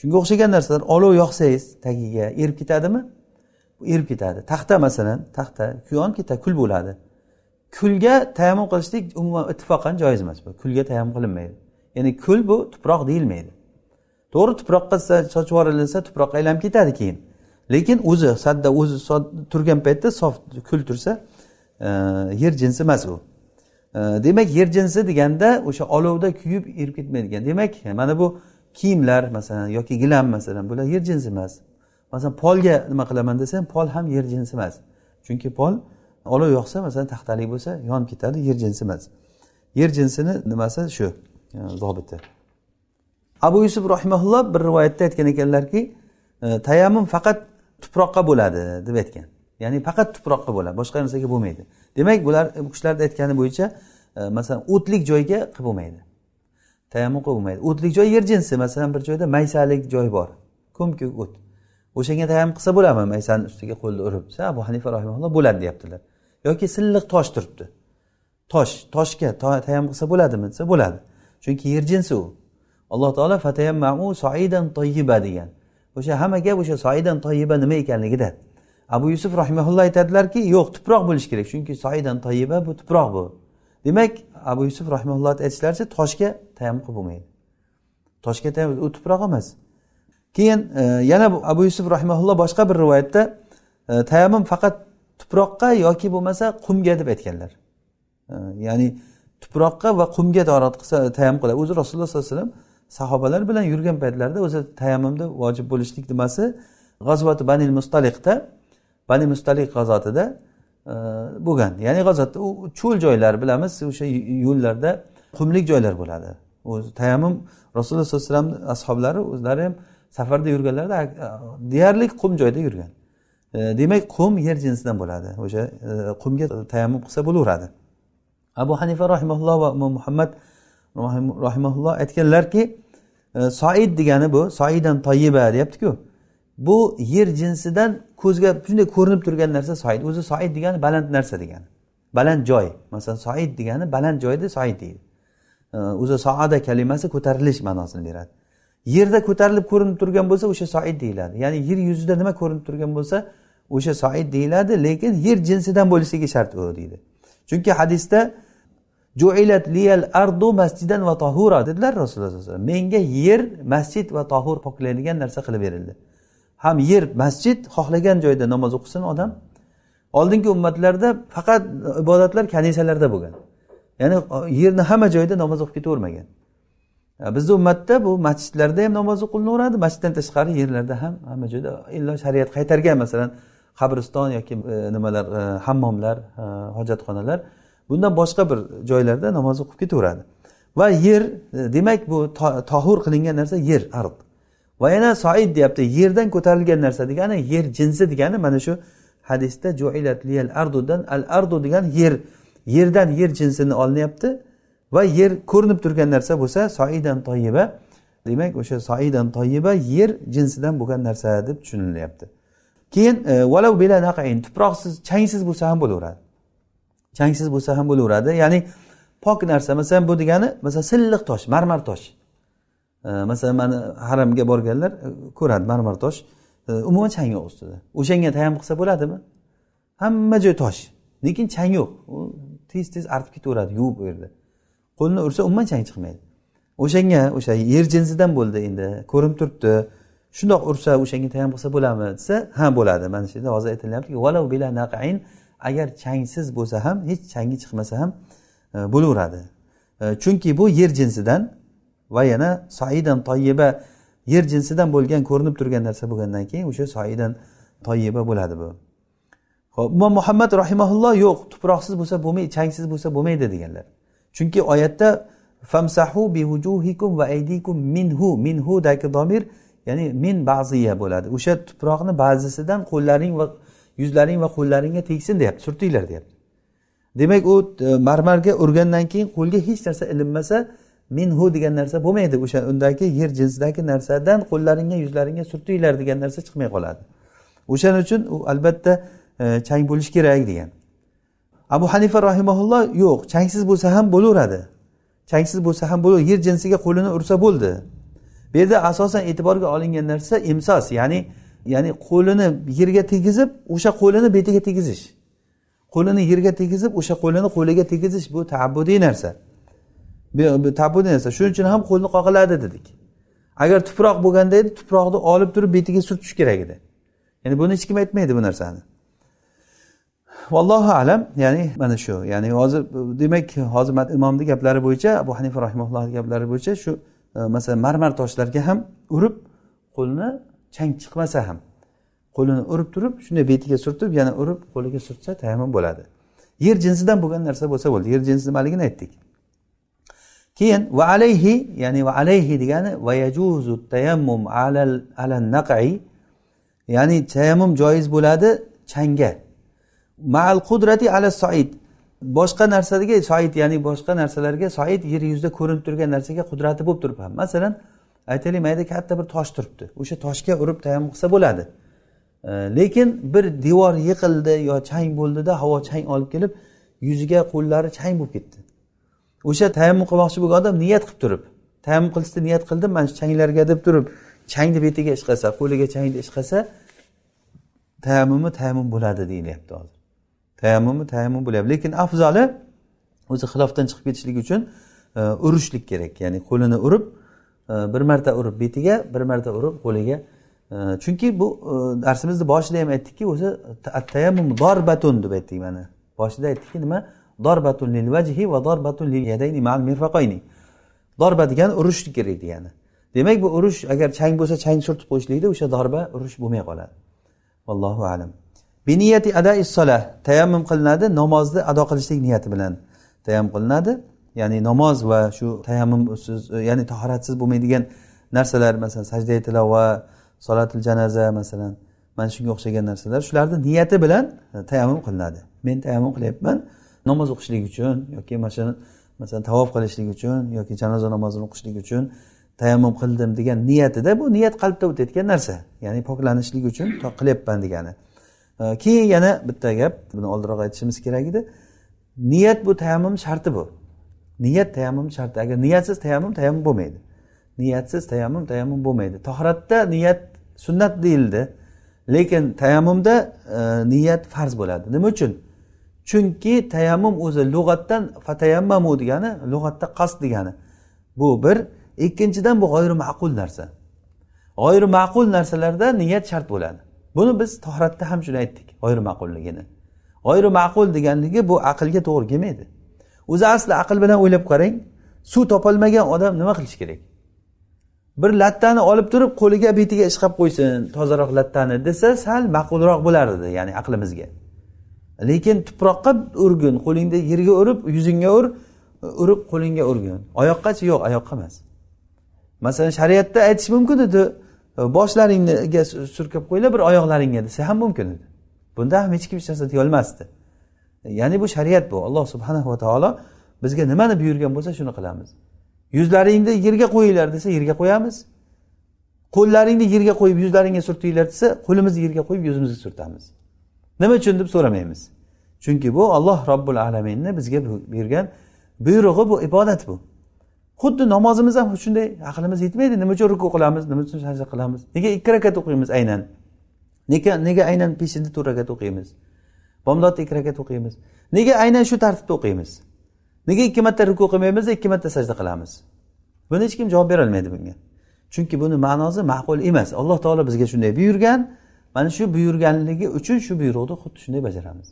shunga o'xshagan narsalar olov yoqsangiz tagiga erib ketadimi? Erib ketadi. Taxta masalan taxta kuyon ketadi kul bo'ladi. Kulga tayammum qilishlik umuman ittifoqan joiz emas bu. Kulga tayammum qilinmaydi. Ya'ni kul bu tuproq deyilmaydi. To'g'ri tuproqqa sochib yuborilsa tuproqqa aylanib ketadi keyin. Lekin o'zi sadda o'zi turgan paytda sof kul tursa yer jinsi emas u demak yer jinsi deganda o'sha olovda kuyib erib ketmaydigan. Demak mana bu kiyimlar masalan yoki gilam masalan bular yer jinsi emas. Masalan polga nima qilaman desa ham pol ham yer jinsi emas. Chunki pol olov yoqsa masalan taxtalik bo'lsa yonib ketadi yer jinsi emas. Yer jinsini nimasi? Shu e, zobiti. Abu yusuf rahimaulloh bir rivoyatda aytgan ekanlarki e, tayammum faqat tuproqqa bo'ladi deb aytgan. Ya'ni faqat tuproqqa bo'ladi boshqa narsaga bo'lmaydi. Demak bular bu kishilarni aytgani bo'yicha e, masalan o'tlik joyga qilib bo'lmaydi. Tayammum qilib bo'lmaydi. O'tlik joy yer jinsi masalan bir joyda maysalik joy bor. Ko'mkuk o't. O'shanga tayammum qilsa bo'ladimi? Maysani ustiga qo'lni urib desa abu hanifa rahimaulloh bo'ladi deyaptilar. Yoki silliq tosh turibdi. Tosh toshga tayammum qilsa bo'ladimi? Desa bo'ladi. Chunki yer jinsi u. Alloh taolo fatayammamu soidan toyiba degan. O'sha hamma gap o'sha soidan toyiba nima ekanligida. Abu yusuf rahimaulloh aytadilarki yo'q tuproq bo'lishi kerak chunki soidan toyiba bu tuproq bu. Demak abu yusuf rahimaulloh aytishlaricha toshga tayammum qilib bo'lmaydi. Toshga tayammum u tuproq emas. Keyin e, yana abu yusuf rahimaulloh boshqa bir rivoyatda e, tayammum faqat tuproqqa yoki bo'lmasa qumga deb aytganlar. E, ya'ni tuproqqa va qumga dorat qilsa tayammum qiladi. O'zi rasululloh sollallohu alayhi vasallam sahobalar bilan yurgan paytlarida o'zi tayammumda vojib bo'lishlik nimasi? G'azvati banil mustaliqda bani mustaliq g'azotida e, bo'lgan. Ya'ni g'azotda u cho'l joylar bilamiz o'sha yo'llarda qumlik joylar bo'ladi. O'zi tayammum rasululloh sollallohu alayhi vasallam ashoblari o'zlari ham safarda yurganlarida deyarli qum joyda yurgan. E, demak qum yer jinsidan bo'ladi. O'sha e, qumga tayammum qilsa bo'laveradi. Abu hanifa rahimaulloh va imom muhammad rahimaulloh aytganlarki soid degani bu soidan toyiba deyaptiku. Bu yer jinsidan ko'zga shunday ko'rinib turgan narsa soid. O'zi soid degani baland narsa degani. Baland joy. Masalan soid degani baland joyda soid deydi. O'zi soada kalimasi ko'tarilish ma'nosini beradi. Yerda ko'tarilib ko'rinib turgan bo'lsa o'sha soid deyiladi. Ya'ni yer yuzida nima ko'rinib turgan bo'lsa o'sha soid deyiladi lekin yer jinsidan bo'lishligi shart u deydi. Chunki hadisda juilat liyal ardu masjidan va tohura dedilar rasululloh sallallohu alayhi vasallam. Menga yer masjid va tohur poklaydigan narsa qilib berildi. Ham yer masjid xohlagan joyda namoz o'qisin odam oldingi ummatlarda faqat ibodatlar kanisalarda bo'lgan. Ya'ni yerni hamma joyda namoz o'qib ketavermagan. Bizni ummatda bu masjidlarda ham namoz o'qilinaveradi masjiddan tashqari yerlarda ham hamma joyda illo shariat qaytargan masalan qabriston yoki e, nimalar e, hammomlar e, hojatxonalar bundan boshqa bir joylarda namoz o'qib ketaveradi. Va yer demak bu tohur qilingan narsa yer ard. Va yana soid deyapti yerdan ko'tarilgan narsa degani yer jinsi degani mana shu hadisda juilat liyal ardudan al ardu degani yer yerdan yer jinsini olinyapti va yer ko'rinib turgan narsa bo'lsa soidan toyiba demak o'sha soidan toyiba yer jinsidan bo'lgan narsa deb tushunilyapti. Keyin e, valav valau bila naqain tuproqsiz changsiz bo'lsa ham bo'laveradi. Changsiz bo'lsa ham bo'laveradi ya'ni pok narsa masalan bu degani masalan silliq tosh marmar tosh. Masalan mani haramga borganlar e, ko'radi marmar tosh umuman chang yo'q ustida. O'shanga tayanib qilsa bo'ladimi? Hamma joy tosh. Lekin chang yo'q. U tez tez artib ketaveradi yuvib u yerda. Qo'lni ursa umuman chang chiqmaydi. O'shanga o'sha yer jinsidan bo'ldi endi ko'rinib turibdi. Shundoq ursa o'shanga tayanib qilsa bo'ladimi desa ha bo'ladi. Mana shu yerda hozir aytilyaptiki bila naqain agar changsiz bo'lsa ham hech changi chiqmasa ham e, bo'laveradi. E, chunki bu yer jinsidan va yana soidan toyiba yer jinsidan bo'lgan ko'rinib turgan narsa bo'lgandan keyin o'sha soidan toyiba bo'ladi bu. Ho'p imom muhammad rahimaulloh yo'q tuproqsiz bo'lsa bo'lmaydi changsiz bo'lsa bo'lmaydi deganlar. Chunki oyatda famsahu bihujuhikum va aydikum minhu minhudagi domir ya'ni min ba'ziya bo'ladi. O'sha tuproqni ba'zisidan qo'llaring va yuzlaring va qo'llaringga tegsin deyapti surtinglar deyapti. Demak u e, marmarga urgandan keyin qo'lga hech narsa ilinmasa minhu degan narsa bo'lmaydi. O'sha undagi yer jinsidagi narsadan qo'llaringga yuzlaringga surtinglar degan narsa chiqmay qoladi. O'shaning uchun u albatta e, chang bo'lishi kerak degan. Abu hanifa rahimaulloh yo'q changsiz bo'lsa ham bo'laveradi. Changsiz bo'lsa ham bo'laveradi. Yer jinsiga qo'lini ursa bo'ldi. Bu yerda asosan e'tiborga olingan narsa imsos ya'ni ya'ni qo'lini yerga tegizib o'sha qo'lini betiga tegizish. Qo'lini yerga tegizib o'sha qo'lini qo'liga tegizish. Bu taabbudiy narsa. Taabbudiy narsa. Shuning uchun ham qo'lni qoqiladi dedik. Agar tuproq bo'lganda edi tuproqni olib turib betiga surtish kerak edi. Ya'ni buni hech kim aytmaydi bu narsani. Vallohu alam. Ya'ni mana shu. Ya'ni hozir demak hozir imomni gaplari bo'yicha abu hanifa rahimullohni gaplari bo'yicha shu e, masalan marmar toshlarga ham urib qo'lni chang chiqmasa ham qo'lini urib turib shunday betiga surtib yana urib qo'liga surtsa tayammum bo'ladi. Yer jinsidan bo'lgan narsa bo'lsa bo'ldi. Yer jinsi nimaligini aytdik. Keyin va alayhi ya'ni va alayhi degani va yajuzu tayammum alal alan naqai ya'ni tayammum joiz bo'ladi changga. Maal qudrati ala soid boshqa narsaga soid ya'ni boshqa narsalarga soid yer yuzida ko'rinib turgan narsaga qudrati bo'lib turib ham masalan aytaylik mayda katta bir tosh turibdi. O'sha toshga urib tayammum qilsa bo'ladi. Lekin bir devor yiqildi yo chang bo'ldida havo chang olib kelib yuziga qo'llari chang bo'lib ketdi. O'sha tayammum qilmoqchi bo'lgan odam niyat qilib turib tayammum qilishni niyat qildim mana shu changlarga deb turib changni betiga ish qilsa qo'liga changni ish qilsa tayammumi tayammum bo'ladi deyilyapti hozir. Tayammumi tayammum bo'lyapti. Lekin afzali o'zi xilofdan chiqib ketishlik uchun e, urishlik kerak. Ya'ni qo'lini urib e, bir marta urib betiga bir marta urib qo'liga e, chunki bu darsimizni boshida ham aytdikki o'zi tayammum dorbatun deb aytdik mana. Boshida aytdikki nima? Dorbatun lil vajhi va dorbatun lil yadayni mal mirfaqayni. Dorba degani urish kerak degani demak bu urush agar chang bo'lsa chang surtib qo'yishlikda o'sha dorba urush bo'lmay qoladi. Vallohu alam. Biniyati adai solah. Tayammum qilinadi namozni ado qilishlik niyati bilan tayammum qilinadi. Ya'ni namoz va shu tayammumsiz ya'ni tahoratsiz bo'lmaydigan narsalar masalan sajda tilova solatil janaza masalan mana shunga o'xshagan narsalar shularni niyati bilan tayammum qilinadi. Men tayammum qilyapman. Namoz o'qishlik uchun yoki mana shu masalan tavof qilishlik uchun yoki janoza namozini o'qishlik uchun tayammum qildim degan niyatida bu niyat qalbda o'tayotgan narsa ya'ni poklanishlik uchun qilyapman degani keyin yana bitta gap buni oldinroq aytishimiz kerak edi niyat bu tayammum sharti bu niyat tayammum sharti agar niyatsiz tayammum tayammum bo'lmaydi niyatsiz tayammum tayammum bo'lmaydi tohratda niyat sunnat deyildi lekin tayammumda e, niyat farz bo'ladi nima uchun chunki tayammum o'zi lug'atdan fatayammamu degani lug'atda qasd degani. Bu bir. Ikkinchidan bu g'oyri ma'qul narsa. G'oyri ma'qul narsalarda niyat shart bo'ladi. Buni biz tohratda ham shuni aytdik g'oyri ma'qulligini g'oyri ma'qul deganligi bu aqlga to'g'ri kelmaydi. O'zi asli aql bilan o'ylab qarang suv topolmagan odam nima qilishi kerak? Bir lattani olib turib qo'liga betiga ishqab qo'ysin tozaroq lattani desa sal ma'qulroq bo'lardi ya'ni aqlimizga. Lekin tuproqqa urgin qo'lingda yerga urib yuzingga ur urib qo'lingga urgin. Oyoqqachi yo'q oyoqqa emas. Masalan shariatda aytish mumkin edi boshlaringga surkab qo'yinglar bir oyoqlaringga desa ham mumkin edi. Bunda ham hech kim hech narsa deyolmasdi ya'ni bu shariat bu. Alloh subhanahu va taolo bizga nimani buyurgan bo'lsa shuni qilamiz. Yuzlaringni yerga qo'yinglar desa yerga qo'yamiz. Qo'llaringni yerga qo'yib yuzlaringga surtinglar desa qo'limizni yerga qo'yib yuzimizga surtamiz. Nima uchun deb so'ramaymiz. Chunki bu olloh robbil alaminni bizga bergan buyrug'i bu ibodat bu. Xuddi namozimiz ham shunday aqlimiz yetmaydi nima uchun ruku qilamiz nima uchun sajda qilamiz nega ikki rakat o'qiymiz aynan? Nega nega aynan peshinda to'rt rakat o'qiymiz? Bomdodda ikki rakat o'qiymiz. Nega aynan shu tartibda o'qiymiz? Nega ikki marta ruku qilmaymiz ikki marta sajda qilamiz? Buni hech kim javob berolmaydi bunga. Chunki buni ma'nosi ma'qul emas. Alloh taolo bizga shunday buyurgan mana shu buyurganligi uchun shu buyruqni xuddi shunday bajaramiz.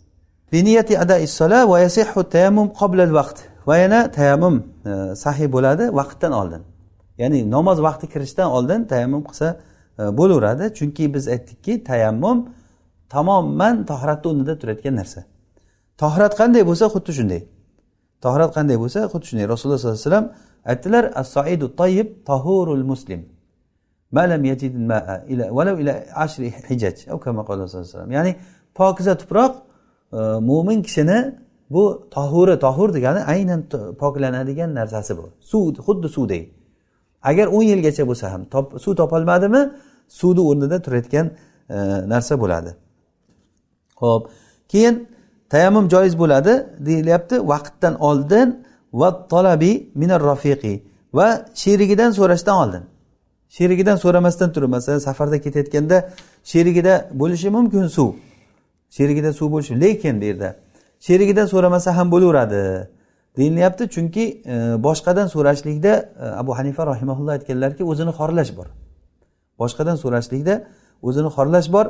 Va yana tayammum e, sahiy bo'ladi vaqtdan oldin. Ya'ni namoz vaqti kirishdan oldin tayammum qilsa e, bo'laveradi. Chunki biz aytdikki tayammum tamoman tohratni o'rnida turayotgan narsa. Tohrat qanday bo'lsa xuddi shunday. Tohrat qanday bo'lsa xuddi shunday. Rasululloh sollallohu alayhi vasallam aytdilar as soidu tayyib tahurul muslim. Malam yajid maa ila صلى ila عليه hijaj ya'ni pokiza tuproq e, mo'min kishini bu tohuri tohur degani aynan poklanadigan narsasi bu. Suv xuddi suvdek agar o'n yilgacha bo'lsa ham suv topolmadimi suvni o'rnida turayotgan e, narsa bo'ladi. Ho'p keyin tayammum joiz bo'ladi deyilyapti. Vaqtdan oldin va talabi minar rafiqi va sherigidan so'rashdan oldin. Sherigidan so'ramasdan turib masalan safarda ketayotganda sherigida bo'lishi mumkin suv. Sherigida suv bo'lishi lekin bu yerda sherigidan so'ramasa ham bo'laveradi. Deyilyapti chunki e, boshqadan so'rashlikda e, abu hanifa rahimaulloh aytganlarki o'zini xorlash bor. Boshqadan so'rashlikda o'zini xorlash bor.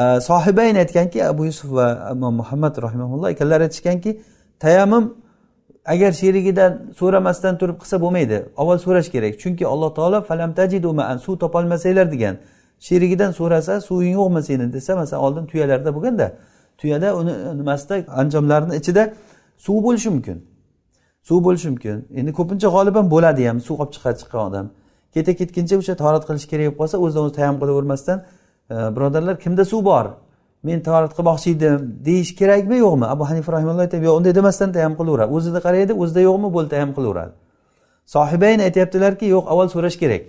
E, sohibayn aytganki abu yusuf va imom muhammad rahimaulloh ikkalari aytishganki tayammum agar sherigidan so'ramasdan turib qilsa bo'lmaydi. Avval so'rash kerak. Chunki alloh taolo falam tajidumaan suv topolmasanglar degan. Sherigidan so'rasa suving yo'qmi seni? desa masalan oldin tuyalarda bo'lganda tuyada uni nimasida anjomlarini ichida suv bo'lishi mumkin. Suv bo'lishi mumkin. Endi ko'pincha g'oliban bo'ladi ham suv olib chiqadi chiqqan odam. Keta ketguncha o'sha tahorat qilish kerak bo'lib qolsa o'zidan o'zi tayam qilavermasdan e, birodarlar kimda suv bor? Men tahorat qilmoqchi edim deyish kerakmi yo'qmi? Abu hanifa rahimalloh aytadi yo'q unday demasdan tayammum qilaveradi. O'zida qaraydi o'zida yo'qmi bo'ldi tayammum qilaveradi. Sohibayn aytyaptilarki yo'q avval so'rash kerak.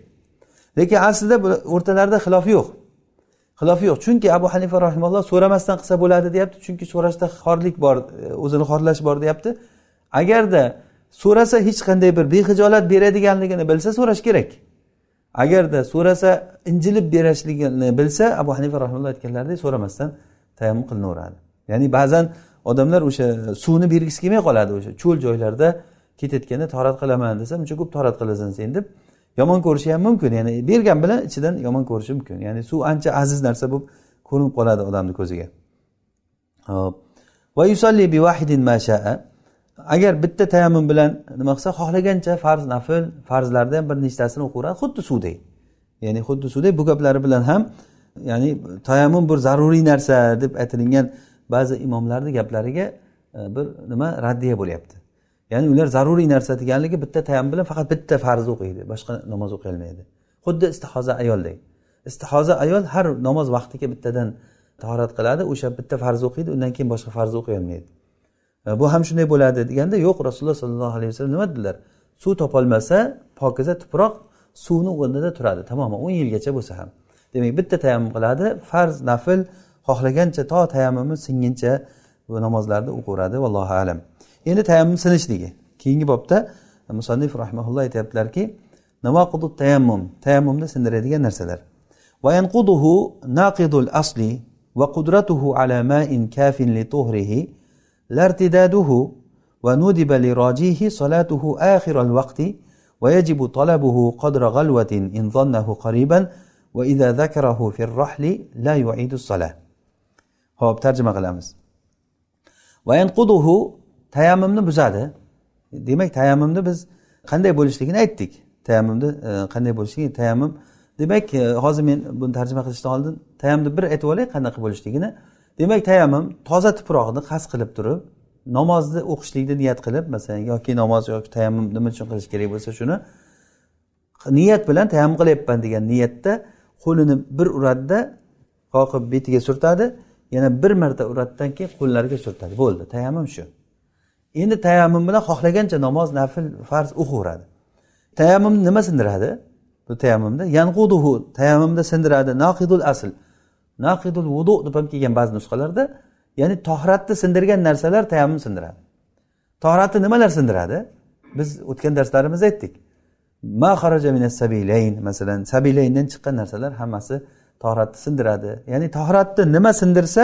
Lekin aslida o'rtalarida xilof yo'q. Xilofi yo'q. Chunki abu hanifa rahimalloh so'ramasdan qilsa bo'ladi deyapti. Chunki so'rashda xorlik bor e, o'zini xorlash bor deyapti. Agarda so'rasa hech qanday bir behijolat beradiganligini bilsa so'rash kerak. Agarda so'rasa injilib berishligini bilsa abu hanifa rahimulloh aytganlaridek so'ramasdan tayammum qilinaveradi. Ya'ni ba'zan odamlar o'sha suvni bergisi kelmay qoladi o'sha cho'l joylarda ketayotganda torat qilaman desa uncha ko'p torat qilasan sen deb yomon ko'rishi ham mumkin. Ya'ni bergan bilan ichidan yomon ko'rishi mumkin. Ya'ni suv ancha aziz narsa bo'lib ko'rinib qoladi odamni ko'ziga. Hop. Va yusolli bi vahidin mashaa agar bitta tayammum bilan nima qilsa xohlagancha farz nafl farzlarni ham bir nechtasini o'qiveradi xuddi suvdek ya'ni xuddi suvdek bu gaplari bilan ham ya'ni tayammum bir zaruriy narsa deb aytilingan ba'zi imomlarni gaplariga e, bir nima raddiya bo'lyapti. Ya'ni ular zaruriy narsa deganligi bitta tayammum bilan faqat bitta farz o'qiydi boshqa namoz o'qiy olmaydi. Xuddi istihoza ayoldek istihoza ayol har namoz vaqtiga bittadan tahorat qiladi o'sha bitta farz o'qiydi undan keyin boshqa farz o'qiy olmaydi. bu ham shunday bo'ladi deganda yo'q rasululloh sollallohu alayhi vasallam nima dedilar suv topolmasa pokiza tuproq suvni o'rnida turadi tamoman o'n yilgacha bo'lsa ham demak bitta tayammum qiladi farz nafl xohlagancha to tayammumi singuncha bu namozlarni o'qiveradi vallohu alam endi tayammum sinishligi keyingi bobda musannif rahmaulloh aytyaptilarki navaqidu tayammum tayammumni sindiradigan narsalar وينقضه ناقض الأصل وقدرته على ماء كاف لطهره لا ارتداده وندب لراجيه صلاته آخر الوقت ويجب طلبه قدر غلوة إن ظنه قريبا وإذا ذكره في الرحل لا يعيد الصلاة هو ترجمة قلامز وينقضه tayammumni buzadi demak tayammumni biz qanday bo'lishligini aytdik tayammumni e, qanday bo'lishligini tayammum demak e, hozir men buni tarjima qilishdan oldin tayammumni bir aytib olay qanaqa bo'lishligini demak tayammum toza tuproqni qasd qilib turib namozni o'qishlikni niyat qilib masalan yoki namoz yoki tayammum nima uchun qilish kerak bo'lsa shuni niyat bilan tayammum qilyapman degan niyatda qo'lini bir uradida qoqib betiga surtadi. Yana bir marta uraddan keyin qo'llariga surtadi. Bo'ldi. Tayammum shu. Endi tayammum bilan xohlagancha namoz nafl farz o'qiveradi tayammum nima sindiradi? Bu tayammumda yanquduhu tayammumda sindiradi. Naqidul asl. Naqidul vudu deb ham kelgan ba'zi nusxalarda ya'ni tohratni sindirgan narsalar tayammum sindiradi. Tohratni nimalar sindiradi? Biz o'tgan darslarimizda aytdik. Ma xaraja minas sabilayn masalan sabilayndan chiqqan narsalar hammasi tohratni sindiradi. Ya'ni tohratni nima sindirsa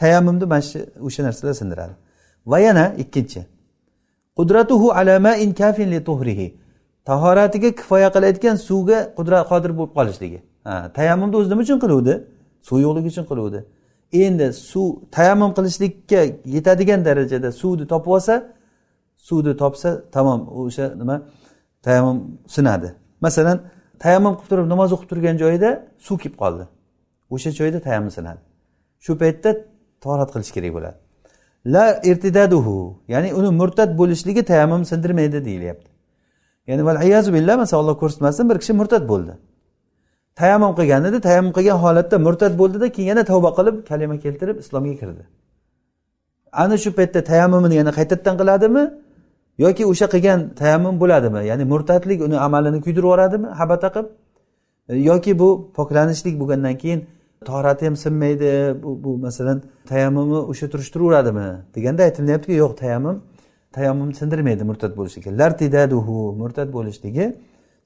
tayammumni mana shu o'sha narsalar sindiradi. Va yana ikkinchi. Qudratuhu alama in kafin li tuhrihi. Tahoratiga kifoya qiladigan suvga qudrat qodir bo'lib qolishligi. Tayammumni o'zi nima uchun qiluvdi? Suv yo'qligi uchun qiluvdi. Endi suv tayammum qilishlikka yetadigan darajada suvni topib olsa suvni topsa tamom o'sha nima tayammum sinadi. Masalan tayammum qilib turib namoz o'qib turgan joyida suv kelib qoldi. O'sha joyda tayammum sinadi. Shu paytda torat qilish kerak bo'ladi. La irtidaduhu ya'ni uni murtad bo'lishligi tayammum sindirmaydi deyilyapti. Ya'ni val billah masalan alloh ko'rsatmasin bir kishi murtad bo'ldi. Tayammum qilgan edi tayammum qilgan holatda murtad bo'ldida keyin yana tavba qilib kalima keltirib islomga kirdi. Ana shu paytda tayammumini yana qaytadan qiladimi? Yoki o'sha qilgan tayammum bo'ladimi? Ya'ni murtadlik uni amalini kuydirib yuboradimi? Habata qilib. Yoki bu poklanishlik bo'lgandan keyin tohrati ham sinmaydi bu, bu masalan tayammumi o'sha turishtiraveradimi deganda aytilyaptiki yo'q tayammum tayammum sindirmaydi murtad bo'lishligi lartidaduhu murtad bo'lishligi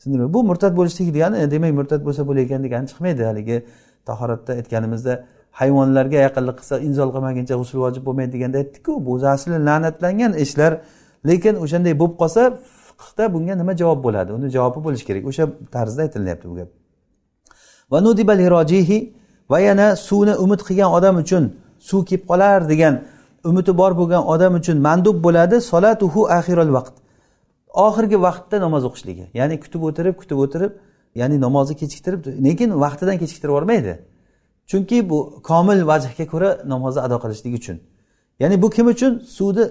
sindirmaydi bu murtad bo'lishligi degani demak murtad bo'lsa bo'layekan degani chiqmaydi. Haligi tahoratda aytganimizda hayvonlarga yaqinlik qilsa inzol qilmaguncha g'usul vojib bo'lmaydi deganda aytdikku bu o'zi asli la'natlangan ishlar. Lekin o'shanday bo'lib qolsa fiqda bunga nima javob bo'ladi? Uni javobi bo'lishi kerak. O'sha tarzda aytilyapti bu gap. Va yana suvni umid qilgan odam uchun suv kelib qolar degan umidi bor bo'lgan odam uchun mandub bo'ladi. Solatuhu axirul vaqt. Oxirgi vaqtda namoz o'qishligi. Ya'ni kutib o'tirib kutib o'tirib ya'ni namozni kechiktirib lekin vaqtidan kechiktirib yubormaydi. Chunki bu komil vajhga ko'ra namozni ado qilishlik uchun. Ya'ni bu kim uchun? Suvni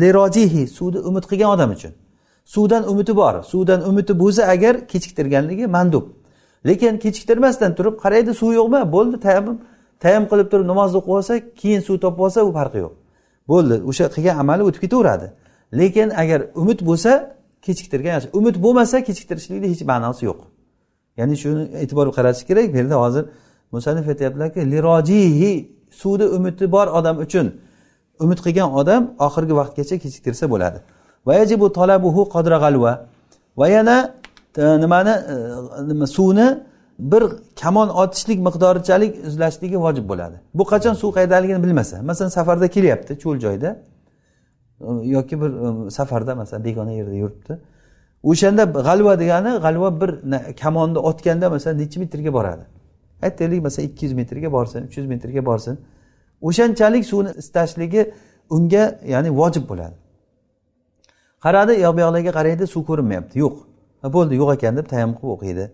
lerojihi suvni umid qilgan odam uchun. Suvdan umidi bor. Suvdan umidi bo'lsa agar kechiktirganligi mandub. Lekin kechiktirmasdan turib qaraydi suv yo'qmi? Bo'ldi tayammum tayammum qilib turib namozni o'qib olsa keyin suv topib olsa u farqi yo'q. Bo'ldi o'sha qilgan amali o'tib ketaveradi. Lekin agar umid bo'lsa kechiktirgan yaxshi. Umid bo'lmasa kechiktirishlikni hech ma'nosi yo'q. Ya'ni shuni e'tibor qaratish kerak bu yerda hozir musanif aytyaptilarki lirojihi suvni umidi bor odam uchun. Umid qilgan odam oxirgi vaqtgacha kechiktirsa bo'ladi. Va yana e, nimani e, nima suvni bir kamon otishlik miqdorichalik izlashligi vojib bo'ladi. Bu qachon suv qayerdaligini bilmasa. Masalan safarda kelyapti cho'l joyda yoki bir e, safarda masalan begona yerda yuribdi. O'shanda g'alva degani g'alva bir kamonni otganda masalan necha metrga boradi? Aytaylik masalan ikki yuz metrga borsin uch yuz metrga borsin. O'shanchalik suvni istashligi unga ya'ni vojib bo'ladi. Qaradi yoq bu yoqlarga qaraydi suv ko'rinmayapti. Yo'q. Bo'ldi yo'q ekan deb tayam qilib o'qiydi.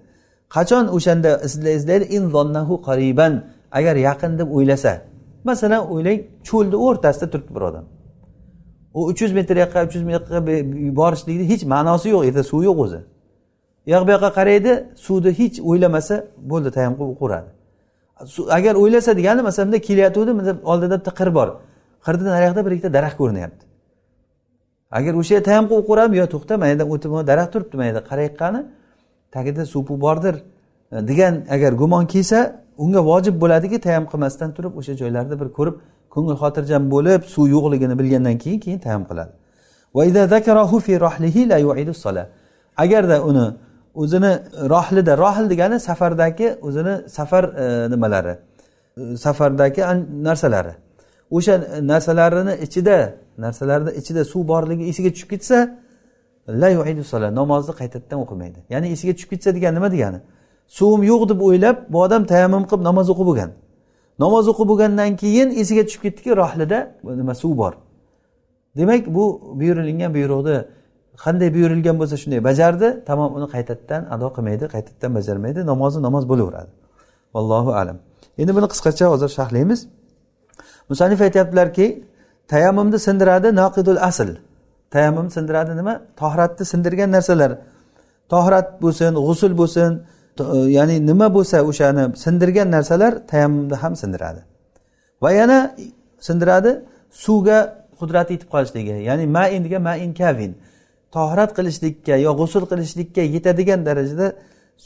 Qachon o'shanda izlaydi? Inzonnahu qariban. Agar yaqin deb o'ylasa. Masalan o'ylang cho'lni o'rtasida turibdi bir odam. U uch yuz metr yoqqa uch yuz metrga borishlikni hech ma'nosi yo'q. Yerda suv yo'q o'zi. U yoq bu yoqqa qaraydi suvni hech o'ylamasa bo'ldi tayammum qilib o'qiveradi agar o'ylasa degani masalan bunday kelyotgandi oldida bitta qir bor. Qirni naryoqda bir ikkita daraxt ko'rinyapti. Agar o'sha yerda tayammum qilib qo'yaverib yo to'xta mana yerda o'tib daraxt turibdi mana yerda qarayiqqani tagida suv bordir degan agar gumon kelsa unga vojib bo'ladiki tayammum qilmasdan turib o'sha joylarni bir ko'rib ko'ngil xotirjam bo'lib suv yo'qligini bilgandan keyin keyin tayammum qiladi. Agarda uni o'zini rohlida rohil degani safardagi o'zini safar e, nimalari? E, safardagi narsalari. O'sha narsalarini ichida narsalarni ichida suv borligi esiga tushib ketsa la namozni qaytadan o'qimaydi. Ya'ni esiga tushib ketsa degani nima degani? Suvim yo'q deb o'ylab bu odam tayammum qilib namoz o'qib bo'lgan. Namoz o'qib bo'lgandan keyin esiga tushib ketdiki rohlida nima suv bor. Demak bu buyurilgan buyruqni qanday buyurilgan bo'lsa shunday bajardi tamom uni qaytadan ado qilmaydi qaytadan bajarmaydi namozi namoz bo'laveradi. Allohu alam. Endi buni qisqacha hozir sharhlaymiz. Musanif aytyaptilarki tayammumni sindiradi noqidul asl. Tayammum sindiradi nima? Tohratni sindirgan narsalar. Tohrat bo'lsin g'usul bo'lsin E, ya'ni nima bo'lsa o'shani sindirgan narsalar tayammumni ham sindiradi. Va yana sindiradi suvga qudrati yetib qolishligi ya'ni main degan main kavin tohirat qilishlikka yo g'usul qilishlikka yetadigan darajada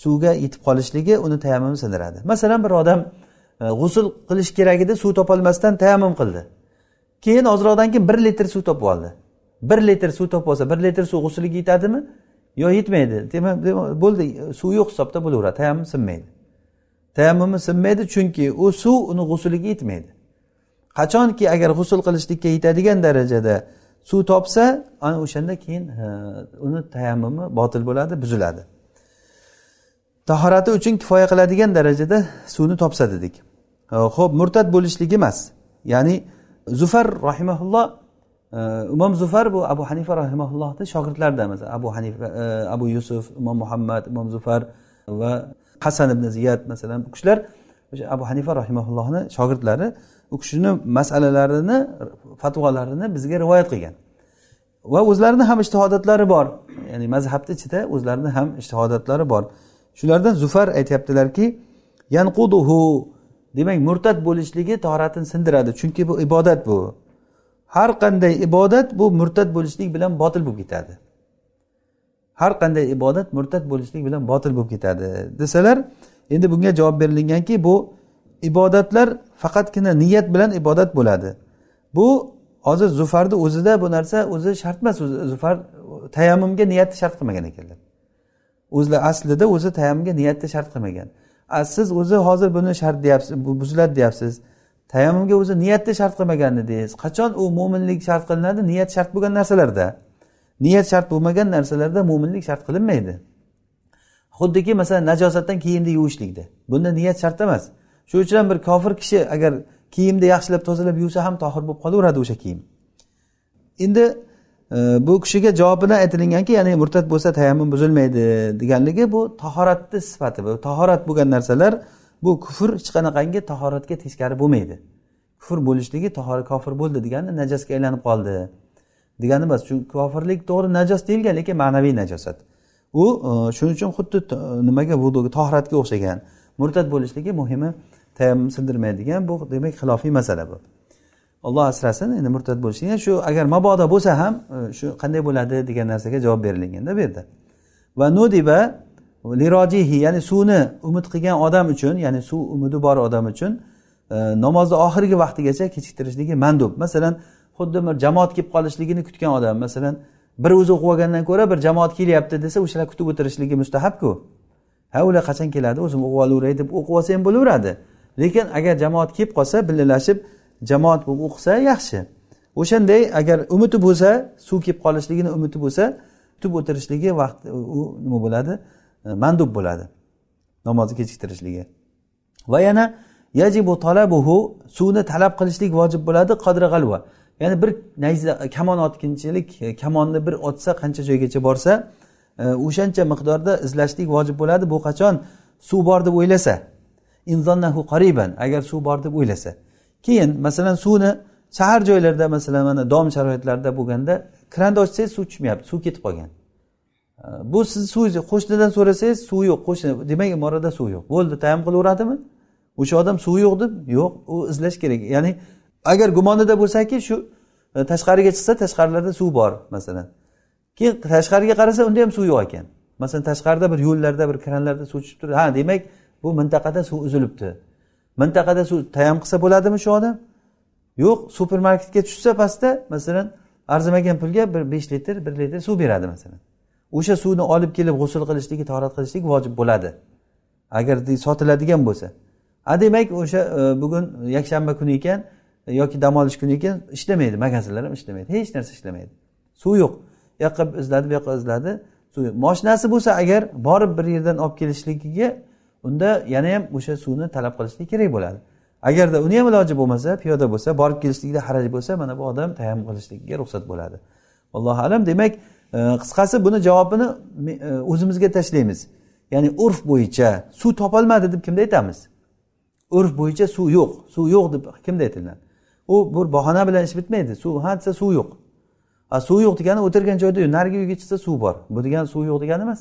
suvga yetib qolishligi uni tayammumni sindiradi. Masalan bir odam e, g'usul qilish kerak edi suv topolmasdan tayammum qildi. Keyin ozroqdan keyin bir litr suv topib oldi. Bir litr suv topib olsa bir litr suv g'usuliga yetadimi? Yo yetmaydi. Demak bo'ldi. Suv yo'q hisobda bo'laveradi. Tayammum sinmaydi. Tayammumi sinmaydi chunki u suv uni g'usuliga yetmaydi. Qachonki agar g'usul qilishlikka yetadigan darajada suv topsa ana o'shanda keyin uni tayammumi botil bo'ladi buziladi. Tahorati uchun kifoya qiladigan darajada suvni topsa dedik. Ho'p murtad bo'lishligi emas. Ya'ni zufar rahimaulloh imom zufar bu abu hanifa rahimaullohni shogirdlaridan masalan abu hanifa e, abu yusuf imom muhammad imom zufar va hasan ibn ziyad masalan bu kishilar o'sha abu hanifa rahimaullohni shogirdlari u kishini masalalarini fatvolarini bizga rivoyat qilgan. Va o'zlarini ham ishtihodatlari bor. Ya'ni mazhabni ichida o'zlarini ham ishtihodatlari bor. Shulardan zufar aytyaptilarki yanquduhu demak murtad bo'lishligi toratini sindiradi. Chunki bu ibodat bu. Har qanday ibodat bu murtad bo'lishlik bilan botil bo'lib ketadi. Har qanday ibodat murtad bo'lishlik bilan botil bo'lib ketadi. Desalar endi bunga javob berilinganki bu ibodatlar faqatgina niyat bilan ibodat bo'ladi. Bu hozir zufarni o'zida bu narsa o'zi shart emas zufar tayammumga niyatni shart qilmagan ekanlar. O'zlar aslida o'zi tayammumga niyatni shart qilmagan. Siz o'zi hozir buni shart deyapsiz buziladi deyapsiz. Tayammumga o'zi niyatni shart qilmagan edingiz qachon u mo'minlik shart qilinadi? Niyat shart bo'lgan narsalarda. Niyat shart bo'lmagan narsalarda mo'minlik shart qilinmaydi. Xuddiki masalan najosatdan kiyimni yuvishlikda bunda niyat shart emas. Shuning uchun ham bir kofir kishi agar kiyimni yaxshilab tozalab yuvsa ham tohir bo'lib qolaveradi o'sha kiyim. Endi e, bu kishiga javobida aytilinganki ya'ni murtad bo'lsa tayammum buzilmaydi deganligi bu tahoratni sifati bu tahorat bo'lgan narsalar bu kufr hech qanaqangi tahoratga teskari bo'lmaydi. Kufr bo'lishligi tahora kofir bo'ldi degani najosga aylanib qoldi. Degani emas chunki kofirlik to'g'ri najos deyilgan lekin ma'naviy najosat. U e, shuning uchun xuddi nimaga vuduga tahoratga o'xshagan. Murtad bo'lishligi muhimi tayammum sindirmaydigan bu demak xilofiy masala bu. Alloh asrasin endi murtad bo'lishlik shu agar mabodo bo'lsa ham e, shu qanday bo'ladi degan narsaga javob berilganda bu yerda va nudiba lirojihi ya'ni suvni umid qilgan odam uchun ya'ni suv umidi bor odam uchun e, namozni oxirgi vaqtigacha kechiktirishligi mandub. Masalan xuddi bir jamoat kelib qolishligini kutgan odam masalan bir o'zi o'qib olgandan ko'ra bir jamoat kelyapti desa o'shalar kutib o'tirishligi mustahabku. Ha ular qachon keladi? O'zim o'qib olaveray deb o'qib olsa ham bo'laveradi. Lekin agar jamoat kelib qolsa billalashib jamoat bo'lib o'qisa yaxshi. O'shanday agar umidi bo'lsa suv kelib qolishligini umidi bo'lsa kutib o'tirishligi vaqt u nima bo'ladi? Mandub bo'ladi namozni kechiktirishligi. Va yana yajibu talabuhu suvni talab qilishlik vojib bo'ladi qadri g'alva. Ya'ni bir nayza kamon otkinchilik e, kamonni bir otsa qancha joygacha borsa e, o'shancha miqdorda izlashlik vojib bo'ladi. Bu qachon? Suv bor deb o'ylasa. Inzonnahu qariban agar suv bor deb o'ylasa. Keyin masalan suvni shahar joylarda masalan mana dom sharoitlarida bo'lganda kranni ochsangiz suv tushmayapti suv ketib qolgan. Bu siz suvingizni qo'shnidan so'rasangiz suv yo'q qo'shni demak imorada suv yo'q. Bo'ldi taym qilaveradimi? O'sha odam suvi yo'q deb yo'q u izlash kerak. Ya'ni agar gumonida bo'lsaki shu e, tashqariga chiqsa tashqarilarda suv bor masalan. Keyin tashqariga qarasa unda ham suv yo'q ekan. Masalan tashqarida bir yo'llarda bir kranlarda suv tushib turibdi ha demak bu mintaqada suv uzilibdi. Mintaqada suv tayam qilsa bo'ladimi shu odam? Yo'q supermarketga tushsa pastda masalan arzimagan pulga bir besh litr bir litr suv beradi masalan. O'sha suvni olib kelib g'usul qilishligi torat qilishlik vojib bo'ladi. Agar sotiladigan bo'lsa. A demak o'sha e, bugun yakshanba kuni ekan e, yoki dam olish kuni ekan ishlamaydi magazinlar ham ishlamaydi hech narsa ishlamaydi. Suv yo'q. U yoqqa izladi bu yoqqa izladi suv moshinasi bo'lsa agar borib bir yerdan olib kelishligiga unda yana ham o'sha suvni talab qilishlik kerak bo'ladi. Agarda uni ham iloji bo'lmasa piyoda bo'lsa borib kelishlikda haraj bo'lsa mana bu odam tayammum qilishligiga ruxsat bo'ladi. Allohu alam. Demak qisqasi buni javobini e, o'zimizga tashlaymiz. Ya'ni urf bo'yicha suv topolmadi deb kimda aytamiz? Urf bo'yicha suv yo'q suv yo'q deb kimda aytiladi? U bir bahona bilan ish bitmaydi suv ha desa suv yo'q. A suv yo'q degani o'tirgan joyda yo'q narigi uyga chiqsa suv bor. Bu degani suv yo'q degani emas.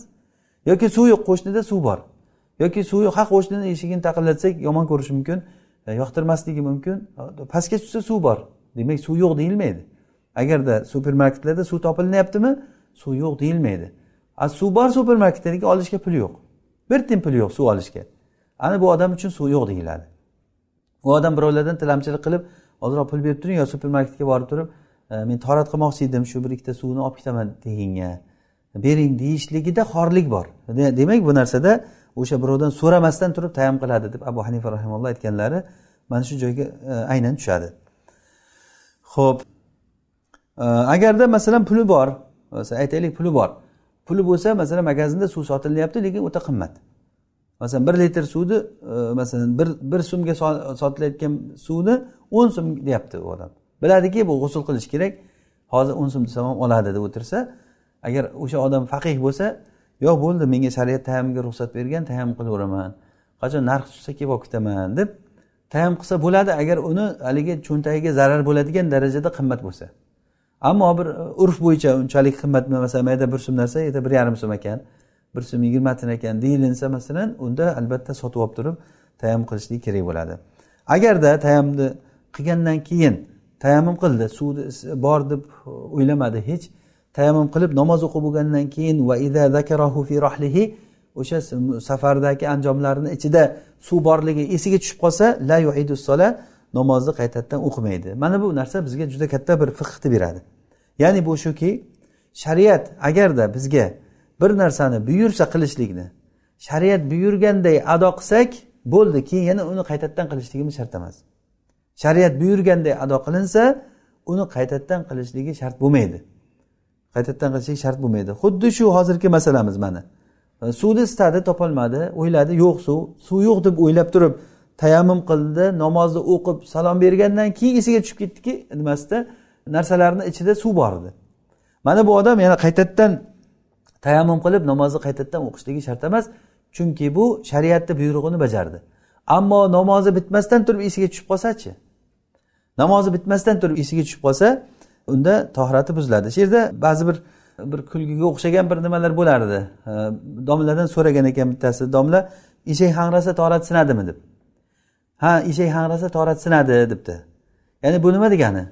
Yoki suv yo'q qo'shnida suv bor. Yoki suv yo'q ha qo'shnini eshigini taqillatsak yomon ko'rishi mumkin e, yoqtirmasligi mumkin pastga tushsa suv bor. Demak suv yo'q deyilmaydi. Agarda supermarketlarda suv topilinyaptimi suv yo'q deyilmaydi. A suv bor supermarketda lekin olishga pul yo'q. Bir tiyin pul yo'q suv olishga. Ana bu odam uchun suv yo'q deyiladi. U odam birovlardan tilamchilik qilib ozroq pul berib turing yo supermarketga borib turib e, men torat qilmoqchi edim shu bir ikkita suvni olib ketaman deganga bering deyishligida xorlik bor. Demak bu narsada o'sha birovdan so'ramasdan turib tayam qiladi deb abu hanifa rahimalloh aytganlari mana shu joyga e, aynan tushadi. Ho'p e, agarda masalan puli bor aytaylik puli bor. Puli bo'lsa masalan magazinda suv sotilyapti lekin o'ta qimmat. Masalan bir litr suvni e, masalan bir bir so'mga sotilayotgan suvni o'n so'm deyapti u odam. Biladiki bu g'usul qilish kerak. Hozir o'n so'm desam ham oladi deb o'tirsa agar o'sha odam faqih bo'lsa yo'q bo'ldi menga shariat tayammumga ruxsat bergan tayammum qilaveraman. Qachon narx tushsa kelib olib ketaman deb tayammum qilsa bo'ladi. Agar uni haligi cho'ntagiga zarar bo'ladigan darajada qimmat bo'lsa. Ammo bir e, urf bo'yicha unchalik qimmat masalan mayda bir so'm narsa bir yarim so'm ekan bir so'm yigirma tiyin ekan deyilinsa masalan unda albatta sotib olib turib tayammum qilishlik kerak bo'ladi. Agarda tayammumni qilgandan keyin tayammum qildi suvni bor deb e, o'ylamadi hech tayammum qilib namoz o'qib bo'lgandan keyin va fi rohlihi o'sha safardagi anjomlarini ichida suv borligi esiga tushib qolsa la yuidu sola namozni qaytadan o'qimaydi. Mana bu narsa bizga juda katta bir fiqhni beradi ya'ni bu shuki shariat agarda bizga bir narsani buyursa qilishlikni shariat buyurganday ado qilsak bo'ldi keyin yana uni qaytadan qilishligimiz shart emas. Shariat buyurganday ado qilinsa uni qaytadan qilishligi shart bo'lmaydi. Qaytadan qilishlik shart bo'lmaydi. Xuddi shu hozirgi masalamiz mana. Suvni istadi topolmadi o'yladi yo'q suv suv yo'q deb o'ylab turib tayammum qildi namozni o'qib salom bergandan keyin esiga tushib ketdiki nimasida? Narsalarni ichida suv bor edi. Mana bu odam yana qaytadan tayammum qilib namozni qaytadan o'qishligi shart emas chunki bu shariatni buyrug'ini bajardi. Ammo namozi bitmasdan turib esiga tushib qolsachi? Namozi bitmasdan turib esiga tushib qolsa unda tohirati buziladi. Shu yerda ba'zi bir bir kulgiga o'xshagan bir nimalar bo'lardi. Domladan so'ragan ekan bittasi domla eshak hangrasa torat sinadimi? deb. Ha eshak hangrasa torat sinadi debdi. Ya'ni bu nima degani?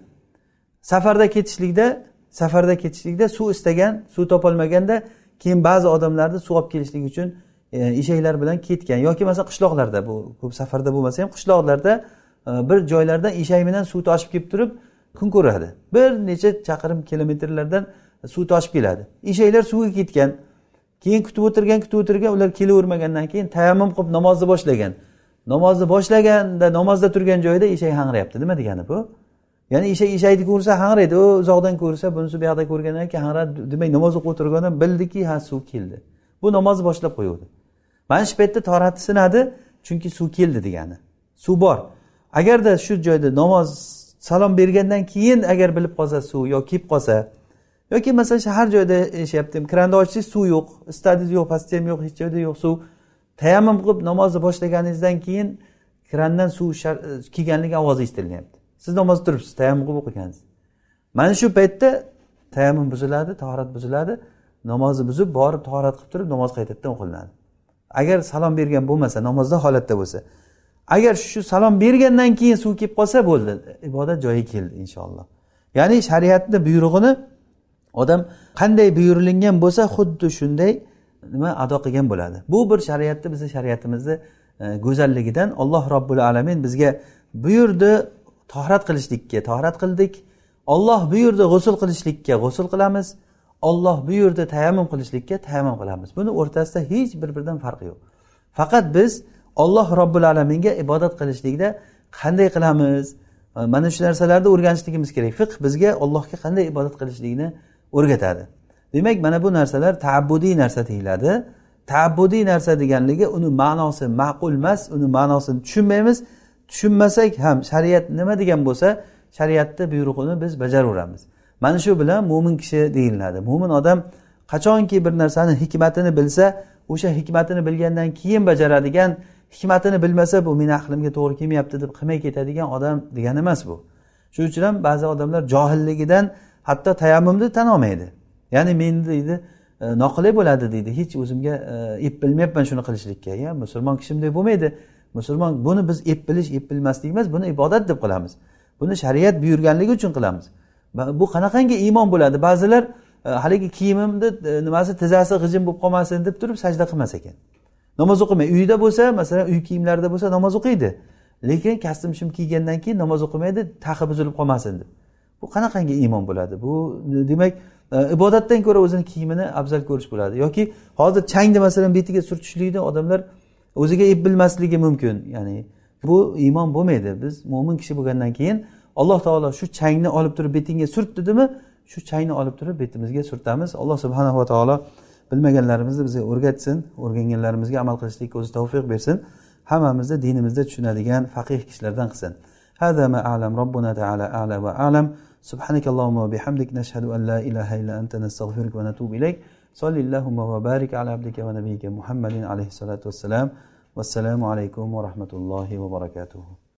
Safarda ketishlikda safarda ketishlikda suv istagan suv topolmaganda keyin ba'zi odamlarni suv olib kelishlik uchun e, eshaklar bilan ketgan. Yoki masalan qishloqlarda bu ko'p safarda bo'lmasa ham qishloqlarda e, bir joylardan eshak bilan suv toshib kelib turib kun ko'radi. Bir necha chaqirim kilometrlardan suv toshib keladi. Eshaklar suvga ketgan keyin kutib o'tirgan kutib o'tirgan ular kelavermagandan keyin tayammum qilib namozni boshlagan. Namozni boshlaganda namozda turgan joyida eshak hangrayapti. Nima degani bu? Ya'ni eshak eshakni ko'rsa hangraydi. U uzoqdan ko'rsa bunisi bu yoqda ko'rgandan keyin hangradi demak namoz o'qib o'tirganda bildiki ha suv keldi. Bu namozni boshlab qo'yuvdi. Mana shu paytda torati sinadi chunki suv keldi degani. Suv bor. Agarda shu joyda namoz salom bergandan keyin agar bilib qolsa suv yo kelib qolsa yoki masalan shahar joyda e, yashayapti kranni ochsangiz suv yo'q istadingiz yo'q pastda ham yo'q hech joyda yo'q suv. Tayammum qilib namozni boshlaganingizdan keyin krandan suv e, kelganligi ovozi eshitilyapti. Siz namoz turibsiz tayammum qilib o'qigansiz. Mana shu paytda tayammum buziladi tahorat buziladi namozni buzib borib tahorat qilib turib namoz qaytadan o'qilinadi agar salom bergan bo'lmasa namozda holatda bo'lsa agar shu salom bergandan keyin suv kelib qolsa bo'ldi. Ibodat joyiga keldi inshaalloh. Ya'ni shariatni buyrug'ini odam qanday buyurilgan bo'lsa xuddi shunday nima ado qilgan bo'ladi. Bu bir shariatni bizni shariatimizni e, go'zalligidan alloh robbil alamin bizga buyurdi. Tohrat qilishlikka tohrat qildik. Olloh buyurdi g'usul qilishlikka g'usul qilamiz. Olloh buyurdi tayammum qilishlikka tayammum qilamiz. Buni o'rtasida hech bir biridan farqi yo'q. Faqat biz olloh robbil alaminga ibodat qilishlikda qanday qilamiz? Mana shu narsalarni o'rganishligimiz kerak. Fiqh bizga allohga qanday ibodat qilishlikni o'rgatadi. Demak mana bu narsalar taabbudiy narsa deyiladi. Taabbudiy narsa deganligi uni ma'nosi ma'qul emas uni ma'nosini tushunmaymiz. Tushunmasak ham shariat nima degan bo'lsa shariatni buyrug'ini biz bajaraveramiz mana shu bilan mo'min kishi deyiladi. Mo'min odam qachonki bir narsani hikmatini bilsa o'sha hikmatini bilgandan keyin bajaradigan hikmatini bilmasa bu meni aqlimga to'g'ri kelmayapti deb qilmay ketadigan odam degani emas bu. Shuning uchun ham ba'zi odamlar johilligidan hatto tayammumni tan olmaydi. Ya'ni meni deydi e, noqulay bo'ladi deydi. Hech o'zimga e, ep bilmayapman shuni qilishlikka. Ya musulmon kishi bunday bo'lmaydi. Musulmon buni biz ep bilish ep bilmaslik emas buni ibodat deb qilamiz. Buni shariat buyurganligi uchun qilamiz. Bu qanaqangi iymon bo'ladi? Ba'zilar e, haligi kiyimimni e, nimasi tizzasi g'ijim bo'lib qolmasin deb turib sajda qilmas ekan. Namoz o'qimay. Uyida bo'lsa masalan uy kiyimlarida bo'lsa namoz o'qiydi. Lekin kostyum shim kiygandan keyin namoz o'qimaydi taxi buzilib qolmasin deb. Bu qanaqangi iymon bo'ladi? Bu demak e, ibodatdan ko'ra o'zini kiyimini afzal ko'rish bo'ladi. Yoki hozir changni masalan betiga surtishlikni odamlar o'ziga ep bilmasligi mumkin ya'ni bu iymon bo'lmaydi biz mo'min kishi bo'lgandan keyin alloh taolo shu changni olib turib betingga surt dedimi shu changni olib turib betimizga surtamiz alloh subhanava taolo bilmaganlarimizni bizga o'rgatsin o'rganganlarimizga amal qilishlikka o'zi tavfiq bersin hammamizni dinimizda tushunadigan faqih kishilardan qilsin هذا ما أعلم ربنا تعالى أعلى وأعلم سبحانك اللهم وبحمدك نشهد أن لا إله إلا أنت نستغفرك ونتوب إليك صل اللهم وبارك على عبدك ونبيك محمد عليه الصلاة والسلام والسلام عليكم ورحمة الله وبركاته.